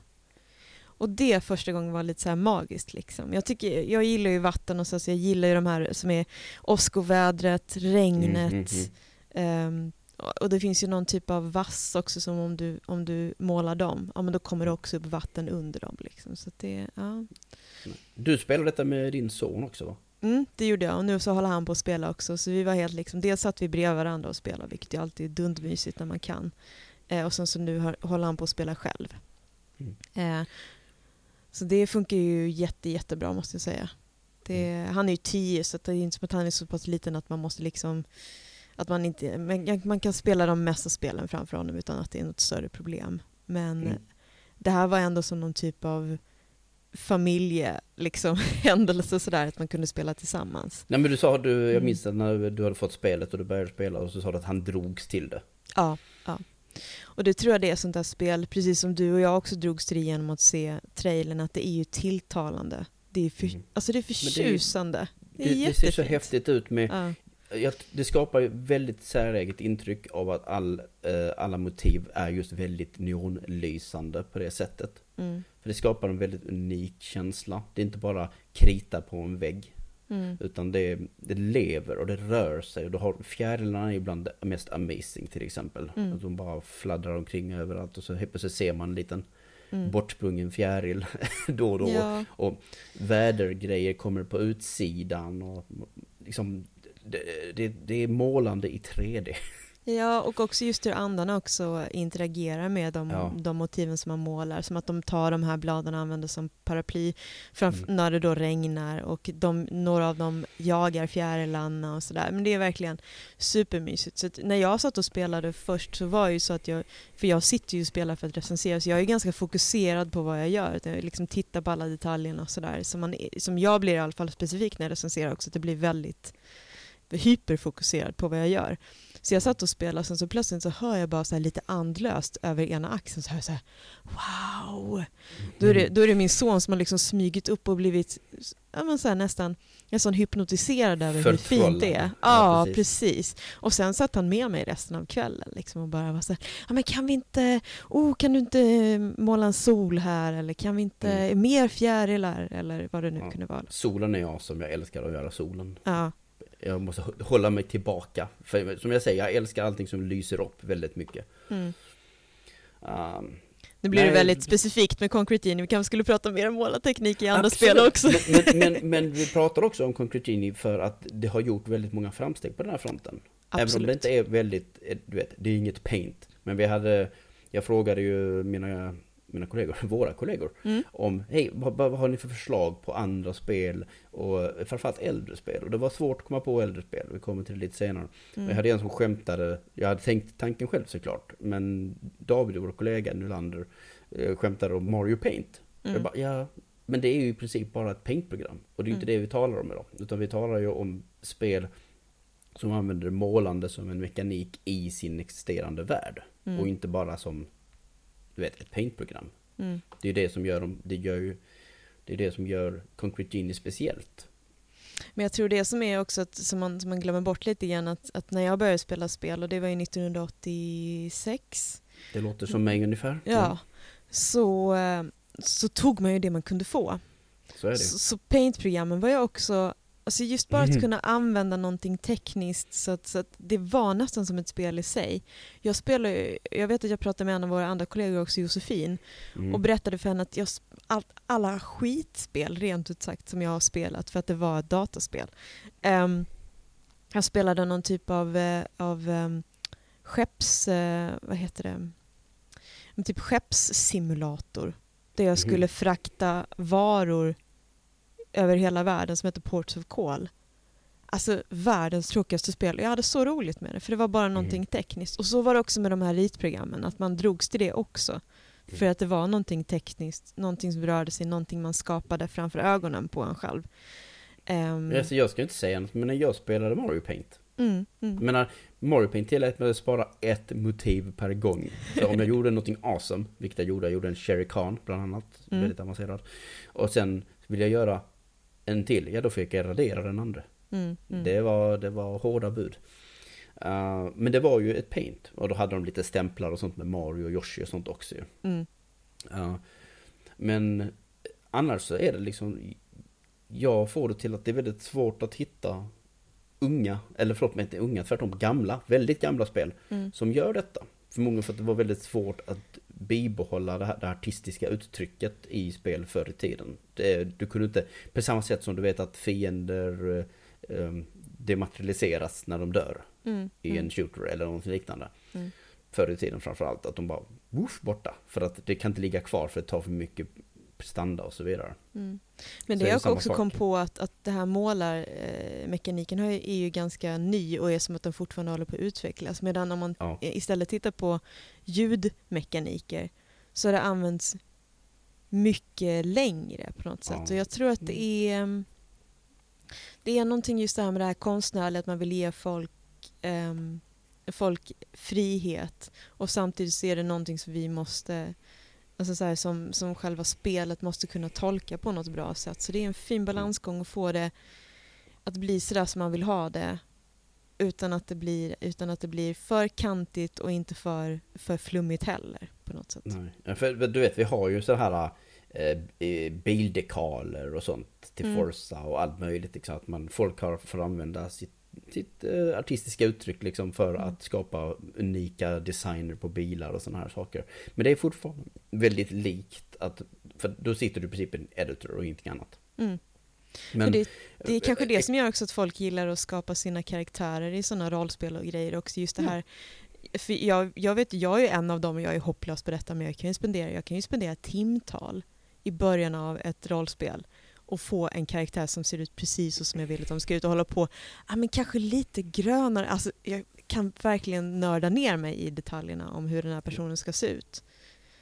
Och det första gången var lite så här magiskt liksom. Jag, tycker, jag gillar ju vatten och så, så jag gillar ju de här som är åskovädret, regnet, Mm, mm, ehm, och det finns ju någon typ av vass också som om du, om du målar dem, ja men då kommer det också upp vatten under dem. Liksom. Så det, ja. Du spelar detta med din son också va? Mm, det gjorde jag och nu så håller han på att spela också. Så vi var helt liksom, dels satt vi bredvid varandra och spelade, vilket ju alltid är dundmysigt när man kan. Eh, och sen så nu har, håller han på att spela själv. Mm. Eh, så det funkar ju jätte, jättebra måste jag säga. Det, Mm. Han är ju tio så det är inte som att han är så pass liten att man måste liksom att man inte, men man kan spela de mesta spelen framför honom utan att det är något större problem. Men Mm. det här var ändå som någon typ av familje, liksom, *laughs* händelse sådär, att man kunde spela tillsammans. Nej men du sa, du, jag Mm. minns att när du hade fått spelet och du började spela och så sa du att han drogs till det. Ja, ja. Och det tror jag det är sånt där spel, precis som du och jag också drogs till det genom att se trailern, att det är ju tilltalande. Det är, för, Mm. alltså det är det är- förtjusande. Det är Det, det ser så häftigt ut med, Ja. jag, det skapar ju väldigt säreget intryck av att all, eh, alla motiv är just väldigt neonlysande på det sättet. Mm. För det skapar en väldigt unik känsla. Det är inte bara krita på en vägg. Mm. Utan det, det lever och det rör sig. Och du har fjärilarna är bland det mest amazing till exempel. Mm. Att de bara fladdrar omkring överallt och så helt plötsligt ser man en liten Mm. bortsprungen fjäril *laughs* då och då. Ja. Och vädergrejer kommer på utsidan och liksom det, det, det är målande i 3D. *laughs* Ja, och också just hur andarna också interagerar med de, Ja. de motiven som man målar. Som att de tar de här bladen och använder som paraply Mm. när det då regnar och de, några av dem jagar fjärilarna och sådär. Men det är verkligen supermysigt. Så när jag satt och spelade först så var det ju så att jag, för jag sitter ju och spelar för att recensera, så jag är ganska fokuserad på vad jag gör. Jag liksom tittar på alla detaljerna och sådär. Man, som jag blir i alla fall specifikt när jag recenserar också, att det blir väldigt hyperfokuserad på vad jag gör. Så jag satt och spelade och sen så plötsligt så hör jag bara så lite andlöst över ena axeln så hör jag så här wow. Då är, det, då är det min son som har liksom smygit upp och blivit ja, men så här, nästan, nästan hypnotiserad över hur fint det är. Ja, Ja, precis. precis. Och sen satt han med mig resten av kvällen liksom, och bara var så här, ja, men kan vi inte, oh, kan du inte måla en sol här eller kan vi inte, Mm. mer fjärilar eller vad det nu Ja. kunde vara. Solen är jag som jag älskar att göra solen. Ja, Jag måste hå- hålla mig tillbaka. För som jag säger, jag älskar allting som lyser upp väldigt mycket. mm. Um, Nu blir Nej, det väldigt specifikt med Concrete Genie. Vi kanske skulle prata mer om målarteknik i andra Absolut. spel också. Men, men, men, vi pratar också om Concrete Genie för att det har gjort väldigt många framsteg på den här fronten. Även om det Absolut. inte är väldigt, eh, du vet, det är inget paint. Men vi hade, jag frågade ju mina, mina kollegor, *laughs* våra kollegor, Mm. om hej, vad, vad, har ni för förslag på andra spel och framförallt äldre spel? Och det var svårt att komma på äldre spel, vi kommer till det lite senare. Mm. Jag hade en som skämtade, jag hade tänkt tanken själv såklart, men David, vår kollega Nylander, eh, skämtade om Mario Paint. Mm. Jag bara, ja, men det är ju i princip bara ett paintprogram. Och det är ju inte Mm. det vi talar om idag. Utan vi talar ju om spel som använder målande som en mekanik i sin existerande värld. Mm. Och inte bara som, du vet, ett paintprogram. Mm. Det är ju det som gör dem, det gör ju, det är det som gör Concrete Genie speciellt. Men jag tror det som är också att, som, man, som man glömmer bort lite grann att, att när jag började spela spel och det var ju 1986 Det låter som mig ungefär. ja, så, eh, så tog man ju det man kunde få. Så är det. Så, så Paint-programmen var ju också, alltså just bara Mhm. att kunna använda någonting tekniskt så att, så att det var nästan som ett spel i sig. Jag spelar jag vet att jag pratade med en av våra andra kollegor också, Josefin, Mm. och berättade för henne att jag, all, alla skitspel, rent ut sagt, som jag har spelat för att det var ett dataspel. Ehm, jag spelade någon typ av, eh, av um, skepps... eh, vad heter det? En typ skeppssimulator. Där jag skulle Mhm. frakta varor över hela världen som heter Ports of Call. Alltså världens tråkigaste spel. Jag hade så roligt med det för det var bara någonting tekniskt. Och så var det också med de här ritprogrammen, att man drogs till det också. För att det var någonting tekniskt, någonting som rörde sig, någonting man skapade framför ögonen på en själv. Ehm, Alltså, jag ska inte säga något, men när jag spelade Mario Paint. mm, mm, Jag menar, Mario Paint tillät mig att spara ett motiv per gång. Så om jag gjorde någonting awesome, vilket jag gjorde, jag gjorde en Sherry Khan bland annat, Mm. väldigt avancerad. Och sen vill jag göra en till, ja då fick jag radera den andra. mm, mm. Det, var, det var hårda bud. Uh, men det var ju ett Paint, och då hade de lite stämplar och sånt med Mario och Yoshi och sånt också ju. Mm, Ja. Men annars så är det liksom Jag får det till att det är väldigt svårt att hitta unga, eller förlåt mig inte unga, tvärtom gamla, väldigt gamla spel Mm. som gör detta. Förmodligen för att det var väldigt svårt att bibehålla det, här, det artistiska uttrycket i spel förr i tiden. Det, du kunde inte, på samma sätt som du vet att fiender eh, eh, dematerialiseras när de dör Mm. i en shooter eller något liknande. Mm. Förr i tiden framförallt, att de bara woof, borta. För att det kan inte ligga kvar för det tar för mycket prestanda och så vidare. Mm. Men Så det det jag också sak. kom på att, att det här målarmekaniken ju- är ju ganska ny och är som att den fortfarande håller på att utvecklas. Medan om man Ja. istället tittar på ljudmekaniker så har det använts mycket längre på något sätt. Ja. Och jag tror att det är mm, det är någonting just det här med det här konstnärliga, att man vill ge folk, ehm, folk frihet och samtidigt så är det någonting som vi måste Alltså så här, som, som själva spelet måste kunna tolka på något bra sätt. Så det är en fin balansgång att få det att bli sådär som man vill ha det utan att det blir, utan att det blir för kantigt och inte för, för flummigt heller på något sätt. Nej. För du vet, vi har ju så här eh, bildekaler och sånt till Mm. Forza och allt möjligt. Liksom, att man, folk har får använda sitt, sitt eh, artistiska uttryck liksom, för Mm. att skapa unika designer på bilar och sådana här saker. Men det är fortfarande väldigt likt att, för då sitter du i princip i en editor och ingenting annat. Mm. Men, det, det är kanske eh, det som gör också att folk gillar att skapa sina karaktärer i sådana rollspel och grejer också. Just det här, för jag, jag vet, jag är en av dem och jag är hopplös på detta men jag kan ju spendera, jag kan ju spendera timtal i början av ett rollspel och få en karaktär som ser ut precis så som jag vill att de ska ut och hålla på, ja men kanske lite grönare, alltså jag kan verkligen nörda ner mig i detaljerna om hur den här personen ska se ut.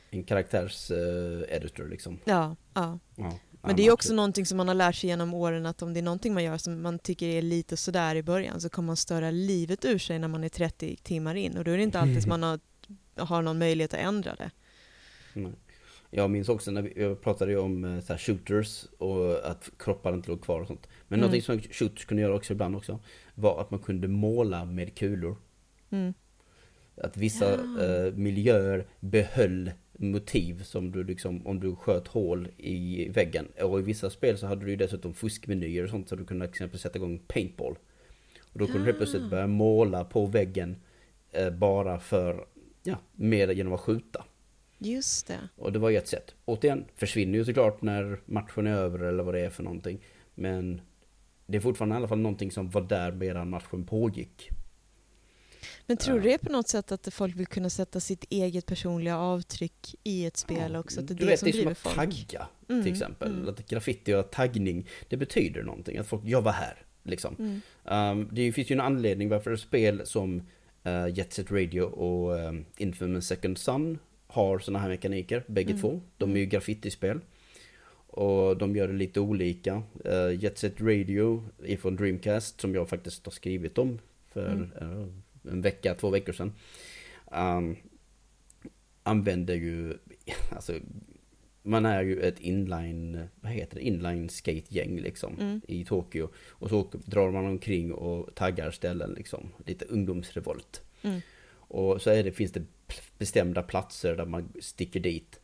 En karaktärs eh, editor liksom. Ja, ja. Ja, Men det är också någonting som man har lärt sig genom åren att om det är någonting man gör som man tycker är lite sådär i början så kommer man störa livet ur sig när man är 30 timmar in och då är det inte alltid *laughs* man har, har någon möjlighet att ändra det. Nej. Jag minns också när vi pratade om eh, så shooters och att kroppar inte låg kvar och sånt. Men Mm. någonting som shooters kunde göra också ibland också var att man kunde måla med kulor. Mm. Att vissa Ja. eh, miljöer behöll motiv som du liksom, om du sköt hål i väggen. Och i vissa spel så hade du ju dessutom fuskmenyer och sånt så du kunde till exempel sätta igång paintball. Och då kunde du helt plötsligt Ah. börja måla på väggen eh, bara för, ja, mer genom att skjuta. Just det. Och det var ju ett sätt. Återigen, försvinner ju såklart när matchen är över eller vad det är för någonting. Men det är fortfarande i alla fall någonting som var där medan matchen pågick. Men tror du det är på något sätt att folk vill kunna sätta sitt eget personliga avtryck i ett spel Ja, också? Att det är du det vet, som det är som att folk? tagga Mm, till exempel. mm. Att graffiti och taggning, det betyder någonting. Att folk, jag var här. Liksom. Mm. Um, det finns ju en anledning varför spel som uh, Jet Set Radio och um, Infamous Second Son har såna här mekaniker, bägge Mm. två. De är ju graffitispel. Och de gör det lite olika. Uh, Jet Set Radio ifrån Dreamcast, som jag faktiskt har skrivit om för Mm. uh, en vecka, två veckor sedan. Um, använder ju, *laughs* alltså man är ju ett inline, vad heter det, inline skate-gäng liksom Mm. i Tokyo. Och så drar man omkring och taggar ställen liksom, lite ungdomsrevolt. Mm. Och så är det, finns det bestämda platser där man sticker dit.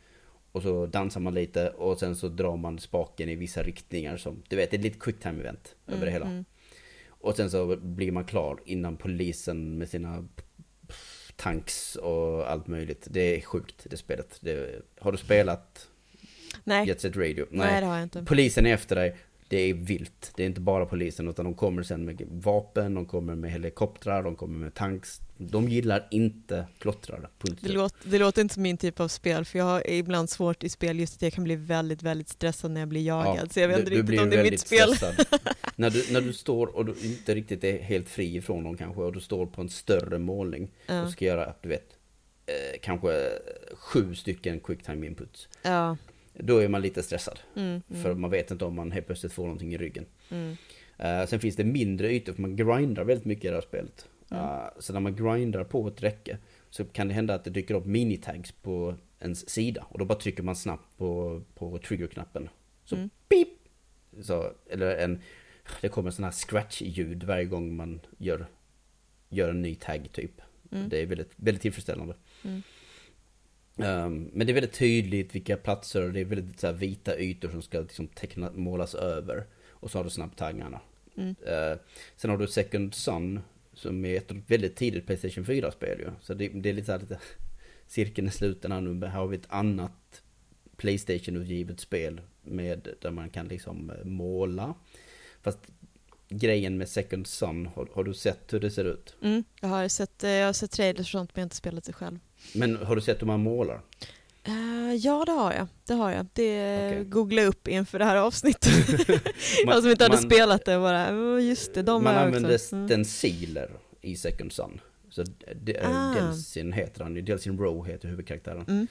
Och så dansar man lite och sen så drar man spaken i vissa riktningar som, du vet, det är lite quick time event över det hela. Mm. Och sen så blir man klar innan polisen med sina tanks och allt möjligt. Det är sjukt det spelet. Det, har du spelat Nej. Jet Set Radio? Nej, det har jag inte. Polisen är efter dig. Det är vilt. Det är inte bara polisen utan de kommer sen med vapen, de kommer med helikoptrar, de kommer med tanks. De gillar inte klottrare. Det låter, det låter inte som min typ av spel för jag har ibland svårt i spel just att jag kan bli väldigt, väldigt stressad när jag blir jagad. så jag vet inte riktigt om det är mitt spel. *laughs* när, du, när du står och du inte riktigt är helt fri ifrån dem kanske och du står på en större målning Ja. och ska göra, du vet, eh, kanske sju stycken quick time inputs. Ja. Då är man lite stressad. Mm, mm, För man vet inte om man helt plötsligt får någonting i ryggen. mm. Eh, sen finns det mindre ytor för man grindar väldigt mycket i det här spelet. Eh, så när man grindar på ett räcke så kan det hända att det dyker upp minitags på ens sida. Och då bara trycker man snabbt på, på triggerknappen. Så Mm. pip! Så, eller en, det kommer sån här scratch-ljud varje gång man gör, gör en ny tag typ. Mm. Det är väldigt, väldigt tillfredsställande. Mm. Um, men det är väldigt tydligt vilka platser, det är väldigt så här, vita ytor som ska liksom, teckna, målas över. Och så har du snabbtaggarna. Mm. Eh, sen har du Second Son som är ett väldigt tidigt Playstation 4-spel ju. Så det, det är lite så här lite *laughs* cirkeln är sluten här nu. Här har vi ett annat Playstation-utgivet spel med där man kan liksom eh, måla. Fast grejen med Second Son, har, har du sett hur det ser ut? Mm. Jag, har sett, eh, jag har sett trailers och sånt men jag har inte spelat det själv. Men har du sett hur man målar? Eh, ja, det har jag. Det har jag. Det Okej. googlade upp inför det här avsnittet. *laughs* Man- jag som inte hade man- spelat det bara, "Oh, just det, de Man använder. Mm. stenciler i Second Son. Så de, Ah. Delsin heter han Delsin Rowe heter huvudkaraktären. Mm.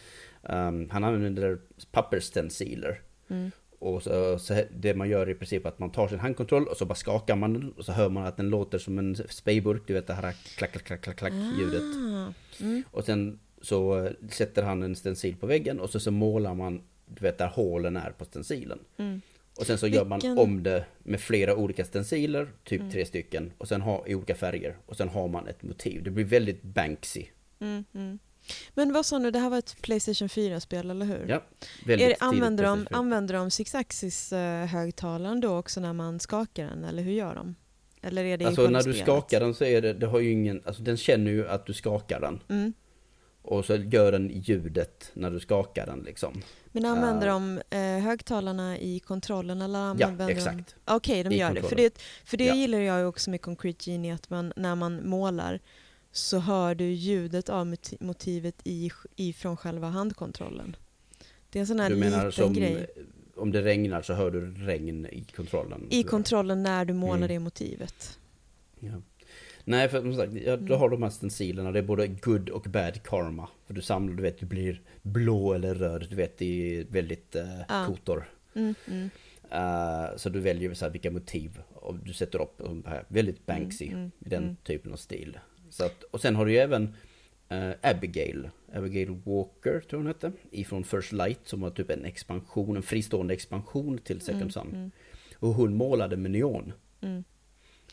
Um, han använder pappersstenciler. Mm. Och så, så det man gör i princip att man tar sin handkontroll och så bara skakar man den och så hör man att den låter som en sprayburk, du vet det här klack, klack, klack, klack, klack ljudet. Ah. Mm. Och sen så sätter han en stencil på väggen och så, så målar man, du vet där hålen är på stencilen. Mm. Och sen så gör man om det med flera olika stenciler, typ Mm. tre stycken. Och sen har i olika färger. Och sen har man ett motiv. Det blir väldigt Banksy. Men vad sa du, det här var ett Playstation 4-spel, eller hur? Ja, väldigt Är använder, de, använder de Six Axis-högtalaren då också när man skakar den, eller hur gör de? Eller är det Alltså när du skakar den så är det, det har ju ingen, alltså den känner ju att du skakar den. Mm. Och så gör den ljudet när du skakar den liksom. Men använder Ja. de eh, högtalarna i kontrollen eller Ja, använder de... exakt. Okej, de I gör det. För kontrollen. det, för det Ja. gillar jag ju också med Concrete Genie, att man, när man målar så hör du ljudet av moti- motivet i, ifrån själva handkontrollen. Det är en sån här Du menar liten som, grej. om det regnar så hör du regn i kontrollen. I kontrollen när du målar Mm. det motivet. Ja. Nej, för som sagt, ja, du Mm. har de här stencilerna. Det är både good och bad karma. För du samlar, du vet, du blir blå eller röd. Du vet, det är väldigt uh, Ja. kotor. Mm, mm, Eh, så du väljer så här, vilka motiv och du sätter upp här väldigt Banksy Mm, mm, i den mm. typen av stil. Så att, och sen har du ju även eh, Abigail, Abigail Walker tror hon hette, ifrån First Light som var typ en expansion, en fristående expansion till Second Son. mm, Och hon målade med neon. mm.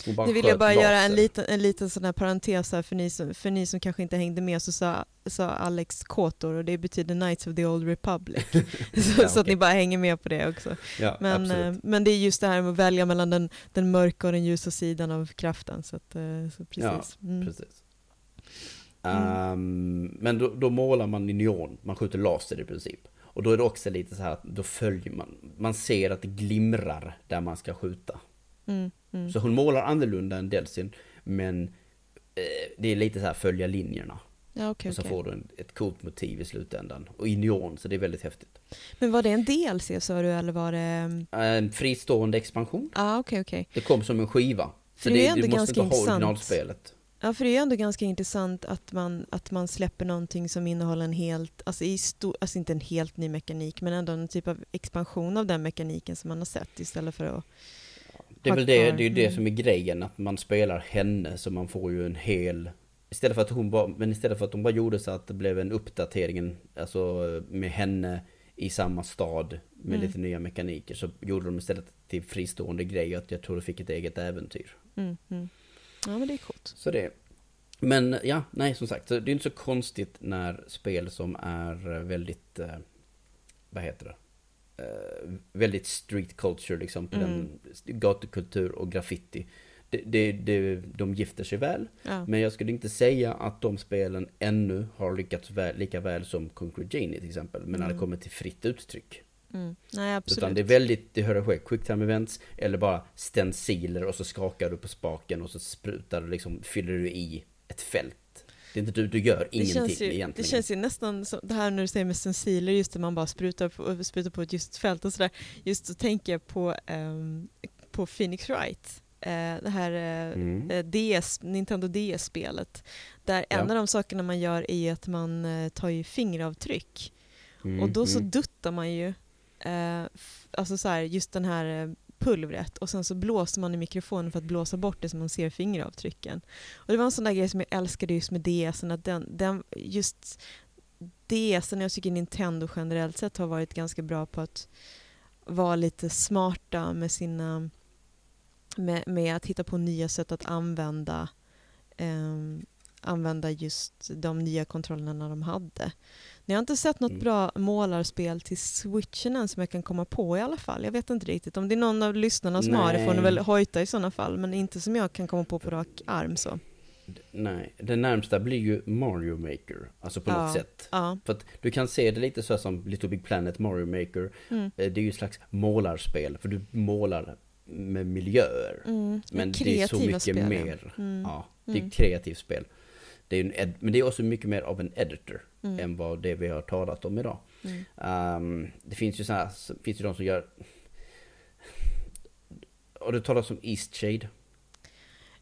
Nu vill jag bara göra en laser. liten, en liten sån här parentes här för ni, som, för ni som kanske inte hängde med så sa, sa Alex Kotor och det betyder Knights of the Old Republic. *laughs* så, Ja, så att ni bara hänger med på det också. Ja, Men, eh, men det är just det här med att välja mellan den, den mörka och den ljusa sidan av kraften. Så, att, eh, så precis. Mm. Precis. Mm. Ehm, men då, då målar man i neon, man skjuter laser i princip. Och då är det också lite så här att då följer man, man ser att det glimrar där man ska skjuta. Mm, mm. Så hon målar annorlunda än Delsin, men eh, det är lite så här följa linjerna. Ja, okej, och så okej. får du en, ett coolt motiv i slutändan. Och i neon, så det är väldigt häftigt. Men var det en DLC sa du eller var det... En fristående expansion. Ja, ah, okej, okej. Det kom som en skiva. För Så det är det, ändå du måste ganska inte ha intressant. originalspelet. Ja, för det är ändå ganska intressant att man, att man släpper någonting som innehåller en helt, alltså, i stor, alltså inte en helt ny mekanik, men ändå en typ av expansion av den mekaniken som man har sett istället för att... Det är väl det, det, är det mm. som är grejen, att man spelar henne så man får ju en hel... Istället för att hon bara, men istället för att hon bara gjorde så att det blev en uppdatering, alltså med henne i samma stad med Mm. lite nya mekaniker så gjorde de istället till fristående grej att jag tror det fick ett eget äventyr. Mm, mm. Ja, men det är coolt. Så det... Men ja, nej som sagt, det är inte så konstigt när spel som är väldigt, eh, vad heter det? Eh, väldigt street culture liksom, på Mm. den gatukultur och graffiti. Det, det, det, de gifter sig väl, Ja. men jag skulle inte säga att de spelen ännu har lyckats väl, lika väl som Concrete Genie till exempel, men när det Mm. kommer till fritt uttryck. Mm. Nej, absolut. Utan det är väldigt, det hör ske, quick time events eller bara stenciler och så skakar du på spaken och så sprutar du liksom, fyller du i ett fält. Det är inte du, du gör det ingenting känns, ju, det egentligen. känns ju nästan som det här när du säger med stenciler, just det man bara sprutar på, sprutar på ett just fält och sådär. Just så tänker jag på, ehm, på Phoenix Wright. Eh, det här eh, Mm. eh, DS, Nintendo DS-spelet. Där Ja. en av de sakerna man gör är ju att man tar ju fingeravtryck. Mm, Och då så mm. duttar man ju, alltså så här, just den här pulvret och sen så blåser man i mikrofonen för att blåsa bort det så man ser fingeravtrycken. Och det var en sån där grej som jag älskade just med DSen, att den, den just DSen, jag tycker Nintendo generellt sett har varit ganska bra på att vara lite smarta med sina med, med att hitta på nya sätt att använda ehm, använda just de nya kontrollerna de hade. Jag har inte sett något Mm. bra målarspel till switchen än som jag kan komma på i alla fall. Jag vet inte riktigt. Om det är någon av lyssnarna som har det får ni Nej. väl hojta i sådana fall, men inte som jag kan komma på på rak arm så. Nej, det närmsta blir ju Mario Maker. Alltså på Ja. något sätt. Ja. För att du kan se det lite så som Little Big Planet Mario Maker. Mm. Eh, Det är ju ett slags målarspel. För du målar med miljöer. Mm. Men det är så mycket spel, ja. mer. Mm. Ja, det är Mm. ett kreativt spel. Det är en ed- men det är också mycket mer av en editor Mm. än vad det vi har talat om idag. Mm. Ehm, det finns ju så här, så finns ju de som gör... Har du talat om Eastshade?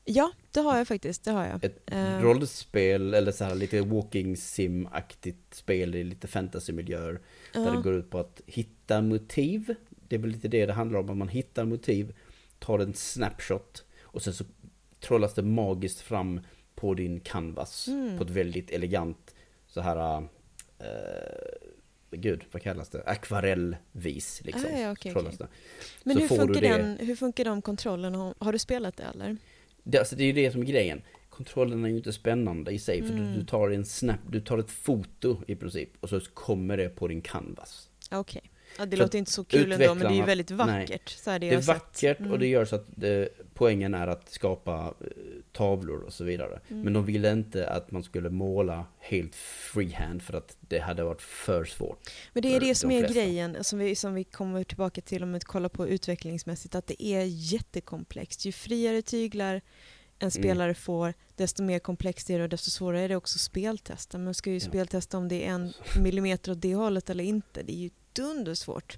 Ja, det har jag faktiskt. Det har jag. Ett Eh. rollspel eller så här lite walking sim-aktigt spel i lite fantasymiljöer. Där Ja. det går ut på att hitta motiv. Det är väl lite det det handlar om, att man hittar motiv, tar en snapshot och sen så trollas det magiskt fram på din canvas Mm. på ett väldigt elegant så här eh, Gud, vad kallas det? Akvarellvis liksom. Ah, ja, okej. det. Men så hur funkar, det. den, hur funkar de kontrollerna? Har- du spelat det eller? Det, alltså, det är ju det som är grejen. Kontrollen är ju inte spännande i sig, för Mm. du, du tar en snap, du tar ett foto i princip och så kommer det på din canvas. Okej. Ja, det Så låter inte så kul ändå, men det är ju väldigt nej. vackert. Så här det Det är vackert Mm. och det gör så att det, poängen är att skapa eh, tavlor och så vidare. Mm. Men de ville inte att man skulle måla helt freehand för att det hade varit för svårt. Men det är för det som de är grejen, som vi, som vi kommer tillbaka till om vi kollar på utvecklingsmässigt, att det är jättekomplext. Ju friare tyglar Mm. en spelare får, desto mer komplext är det och desto svårare är det också att speltesta. Man ska ju Ja. speltesta om det är en millimeter åt det hållet eller inte. Det är ju dundersvårt.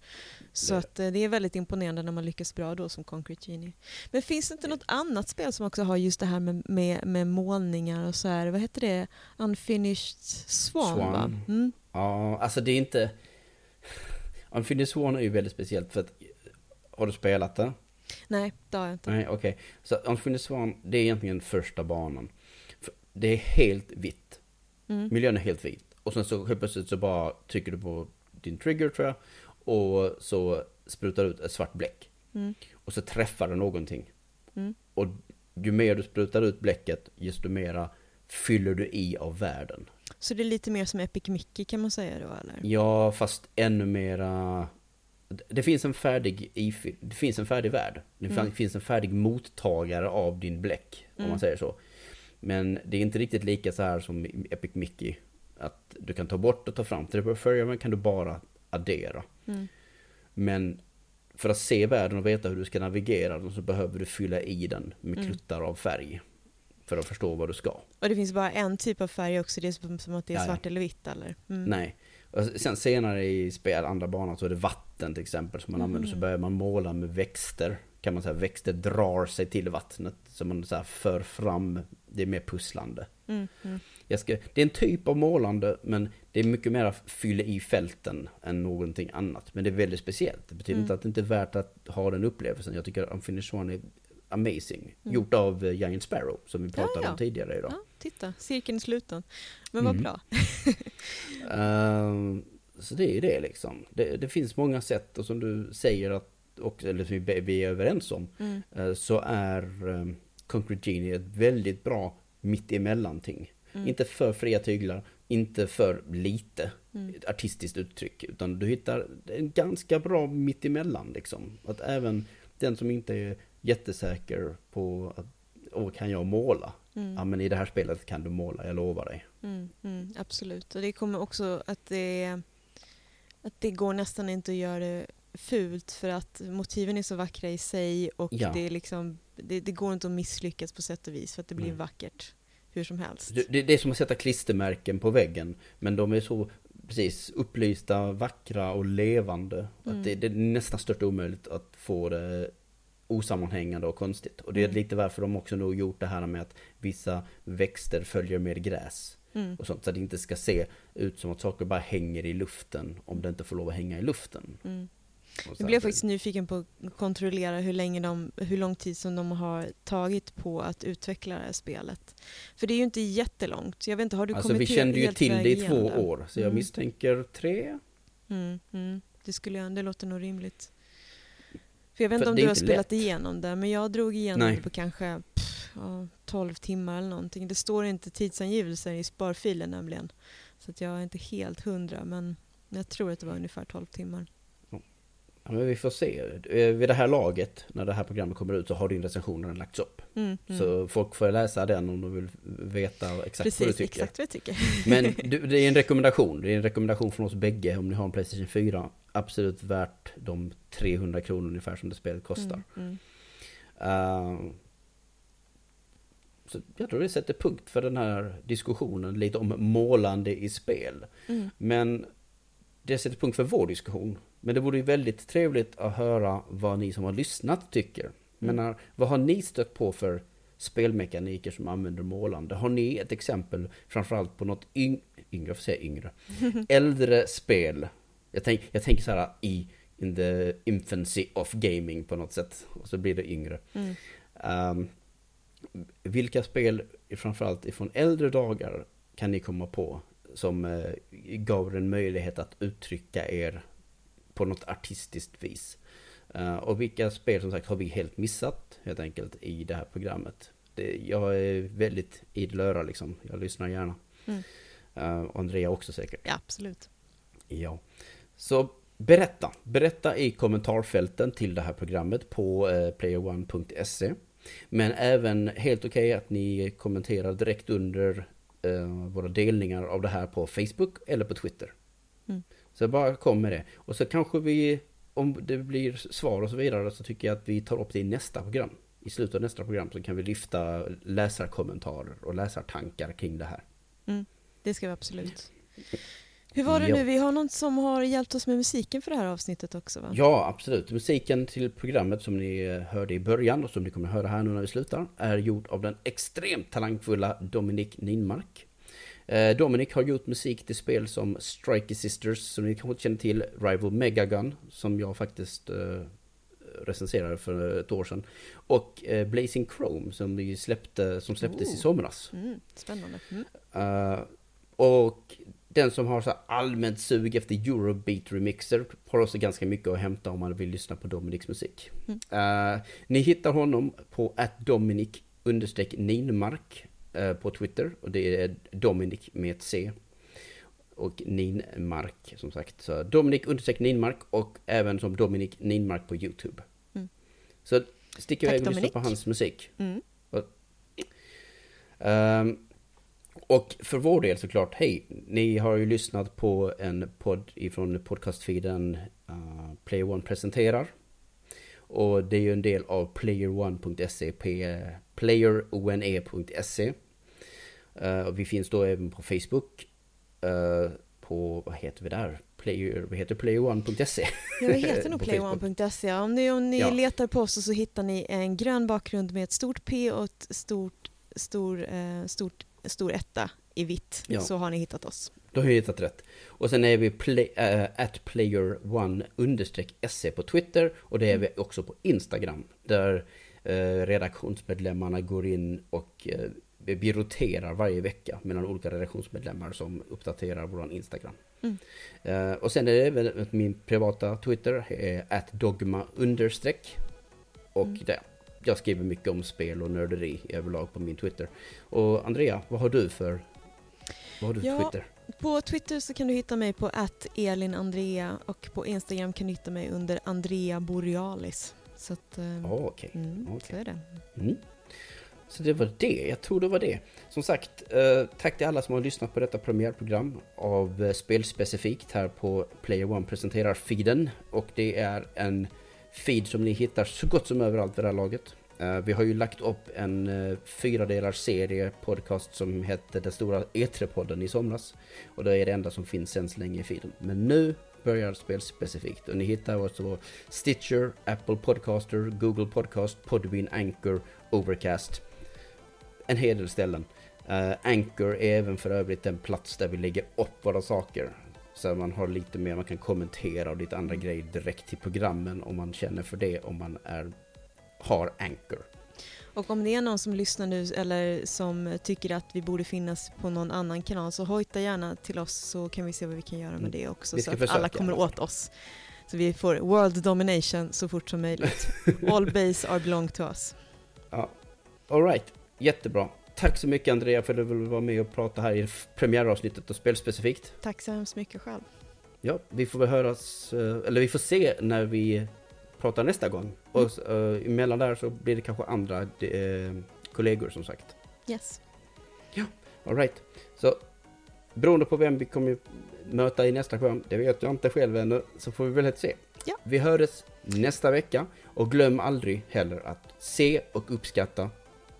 Så Det- att, eh, det är väldigt imponerande när man lyckas bra då som Concrete Genie. Men finns det inte något annat spel som också har just det här med, med, med målningar och så här, vad heter det? Unfinished Swan, Swan. va? Mm. Ja, alltså det är inte... Unfinished Swan är ju väldigt speciellt för att... Har du spelat det? Nej, det har jag inte. Nej, okej. Så Unfinished Swan, det är egentligen första banan. Det är helt vitt. Mm. Miljön är helt vit. Och sen så helt plötsligt så bara trycker du på din trigger tror jag. Och så sprutar ut ett svart bläck. Mm. Och så träffar det någonting. Mm. Och ju mer du sprutar ut bläcket, desto mera fyller du i av världen. Så det är lite mer som Epic Mickey kan man säga då eller? Ja, fast ännu mera... Det finns en färdig det finns en färdig värld. Det Mm. finns en färdig mottagare av din bläck, om Mm. man säger så. Men det är inte riktigt lika så här som Epic Mickey. Att du kan ta bort och ta fram. Till börja med kan du bara addera. Mm. Men för att se världen och veta hur du ska navigera den så behöver du fylla i den med Mm. kluttar av färg. För att förstå vad du ska. Och det finns bara en typ av färg också, det är som, att det är Ja, ja. svart eller vitt eller? Mm. Nej. Och sen senare i spel, andra banan, så är det vatten till exempel som man använder. Så Mm. börjar man måla med växter. Kan man säga, växter drar sig till vattnet. Så man så för fram, det är mer pusslande. Mm. Jag ska, det är en typ av målande, men det är mycket mer att fylla i fälten än någonting annat. Men det är väldigt speciellt. Det betyder Mm. inte att det inte är värt att ha den upplevelsen. Jag tycker Unfinished Swan är amazing. Mm. Gjort av eh, Giant Sparrow, som vi pratade ja. om tidigare idag. Ja, titta, cirkeln är sluten. Men vad Mm. bra. *laughs* Ehm, så det är det liksom. Det, det finns många sätt och som du säger att, och, eller som vi, vi är överens om, eh, så är um, Concrete Genie ett väldigt bra mittemellan-ting. Mm. Inte för fria tyglar, inte för lite Mm. artistiskt uttryck, utan du hittar en ganska bra mittemellan liksom. Att även den som inte är jättesäker på att, åh, kan jag måla? Mm. Ja, men i det här spelet kan du måla, jag lovar dig. Mm, mm, absolut. Och det kommer också att det, att det går nästan inte att göra det fult för att motiven är så vackra i sig och Ja. det, är liksom, det, det går inte att misslyckas på sätt och vis för att det blir Nej. vackert hur som helst. Det, det, är som att sätta klistermärken på väggen, men de är så precis upplysta, vackra och levande. Mm. Att det, det är nästan stört omöjligt att få det osammanhängande och konstigt. Och det är Mm. lite varför de också nog gjort det här med att vissa växter följer med gräs. Mm. Och sånt, så att det inte ska se ut som att saker bara hänger i luften om det inte får lov att hänga i luften. Jag blev faktiskt nyfiken på att kontrollera hur, länge de, hur lång tid som de har tagit på att utveckla det här spelet. För det är ju inte jättelångt. Jag vet inte, har du Alltså kommit vi kände ju till det i två det? år, så jag Mm. misstänker tre. Mm, mm. Det, skulle det låter nog rimligt. För jag vet För inte om du har spelat lätt. igenom det, men jag drog igenom Nej. det på kanske pff, ja, 12 timmar eller någonting. Det står inte tidsangivelser i sparfilen nämligen. Så jag är inte helt hundra men jag tror att det var ungefär 12 timmar. Ja, men vi får se. Eh, Vid det här laget, när det här programmet kommer ut, så har din recension redan lagts upp. Mm, mm. Så folk får läsa den om de vill veta exakt Precis, vad du tycker. exakt vad jag tycker. Men *laughs* du, det är en rekommendation. Det är en rekommendation från oss bägge om ni har en Playstation 4. Absolut värt de 300 kronor ungefär som det spelet kostar. Mm. Uh, så jag tror det sätter punkt för den här diskussionen lite om målande i spel. Mm. Men det sätter punkt för vår diskussion. Men det vore ju väldigt trevligt att höra vad ni som har lyssnat tycker. Men vad har ni stött på för spelmekaniker som använder målande? Har ni ett exempel framförallt på något yng yngre, får säga yngre, *laughs* äldre spel? Jag, tänk, jag tänker så här i in the infancy of gaming på något sätt. Och så blir det yngre. Mm. Um, vilka spel, framförallt ifrån äldre dagar, kan ni komma på som eh, gav er en möjlighet att uttrycka er på något artistiskt vis? Eh, och vilka spel som sagt har vi helt missat helt enkelt i det här programmet? Det, jag är väldigt idel öra liksom, jag lyssnar gärna. Mm. Och Andrea också säkert. Ja, absolut. Ja. Så berätta, berätta i kommentarfälten till det här programmet på eh, playerone.se. Men även helt okej att ni kommenterar direkt under eh, våra delningar av det här på Facebook eller på Twitter. Mm. Så bara kom med det. Och så kanske vi, om det blir svar och så vidare, så tycker jag att vi tar upp det i nästa program. I slutet av nästa program så kan vi lyfta läsarkommentarer och läsartankar kring det här. Det ska vi absolut. Hur var det Ja. nu? Vi har någon som har hjälpt oss med musiken för det här avsnittet också va? Ja, absolut. Musiken till programmet som ni hörde i början och som ni kommer att höra här nu när vi slutar är gjord av den extremt talangfulla Dominic Ninmark. Eh, Dominic har gjort musik till spel som Strikey Sisters, som ni kanske känner till, Rival Megagun, som jag faktiskt eh, recenserade för ett år sedan, och eh, Blazing Chrome, som, vi släppte, som släpptes i Oh. somras. Mm, spännande. Mm. Och den som har så allmänt sug efter Eurobeat remixer har också ganska mycket att hämta om man vill lyssna på Dominics musik. Eh, ni hittar honom på Dominic understreck Ninmark på Twitter och det är Dominic med ett C. Och Ninmark som sagt. Så Dominic understreck Ninmark och även som Dominic Ninmark på YouTube. Mm. Så stick iväg och lyssna på hans musik. Mm. Ehm, och för vår del såklart, hej, ni har ju lyssnat på en podd ifrån podcastfeeden uh, Player One presenterar. Och det är ju en del av playerone.se, playerone.se. Eh, vi finns då även på Facebook. eh, på, vad heter vi där? Player, vad heter playerone.se? Ja, vi heter *laughs* nog playone.se. Om ni, om ni Ja. letar på oss så hittar ni en grön bakgrund med ett stort P och ett stort, stor, eh, stort, stor etta i vitt. Ja. Så har ni hittat oss. Då har jag hittat rätt. Och sen är vi play, äh, at player1 understreck se på Twitter och det är vi också på Instagram. Där redaktionsmedlemmarna går in och eh, vi roterar varje vecka mellan olika redaktionsmedlemmar som uppdaterar våran Instagram. Mm. Eh, och sen är det även min privata Twitter, eh, at dogma understreck. Och Mm. där, jag skriver mycket om spel och nörderi överlag på min Twitter. Och Andrea, vad har du för, vad har du för Ja, Twitter? På Twitter så kan du hitta mig på elinandrea och på Instagram kan du hitta mig under Andrea Borealis. Så att, eh, Ja, okej. mm, okej. så är det. Mm. Så det var det, jag tror det var det. Som sagt, eh, tack till alla som har lyssnat på detta premiärprogram av eh, Spelspecifikt här på Player One presenterar feeden. Och det är en feed som ni hittar så gott som överallt vid det här laget. Eh, vi har ju lagt upp en uh, fyra serie podcast som hette Den stora E3-podden i somras. Och det är det enda som finns än så länge i feeden. Men nu börjar Spelspecifikt och ni hittar oss på Stitcher, Apple Podcaster, Google Podcast, Podbean, Anchor, Overcast. En hel del ställen. Uh, Anchor är även för övrigt en plats där vi lägger upp våra saker. Så man har lite mer, man kan kommentera och lite andra grejer direkt till programmen om man känner för det, om man är, har Anchor. Och om det är någon som lyssnar nu eller som tycker att vi borde finnas på någon annan kanal så hojta gärna till oss så kan vi se vad vi kan göra med Mm. det också så att alla kommer åt oss. Så vi får world domination så fort som möjligt. *laughs* All base are belong to us. Alright, jättebra. Tack så mycket Andrea för att du vill vara med och prata här i premiäravsnittet och spelspecifikt. Tack så hemskt mycket själv. Ja, vi får väl höras, eh, eller vi får se när vi pratar nästa gång. Och uh, emellan där så blir det kanske andra uh, kollegor som sagt. Yes. Ja, alright. Så beroende på vem vi kommer möta i nästa skärm, det vet jag inte själv ännu, så får vi väl se. Ja. Vi hörs nästa vecka och glöm aldrig heller att se och uppskatta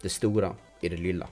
det stora i det lilla.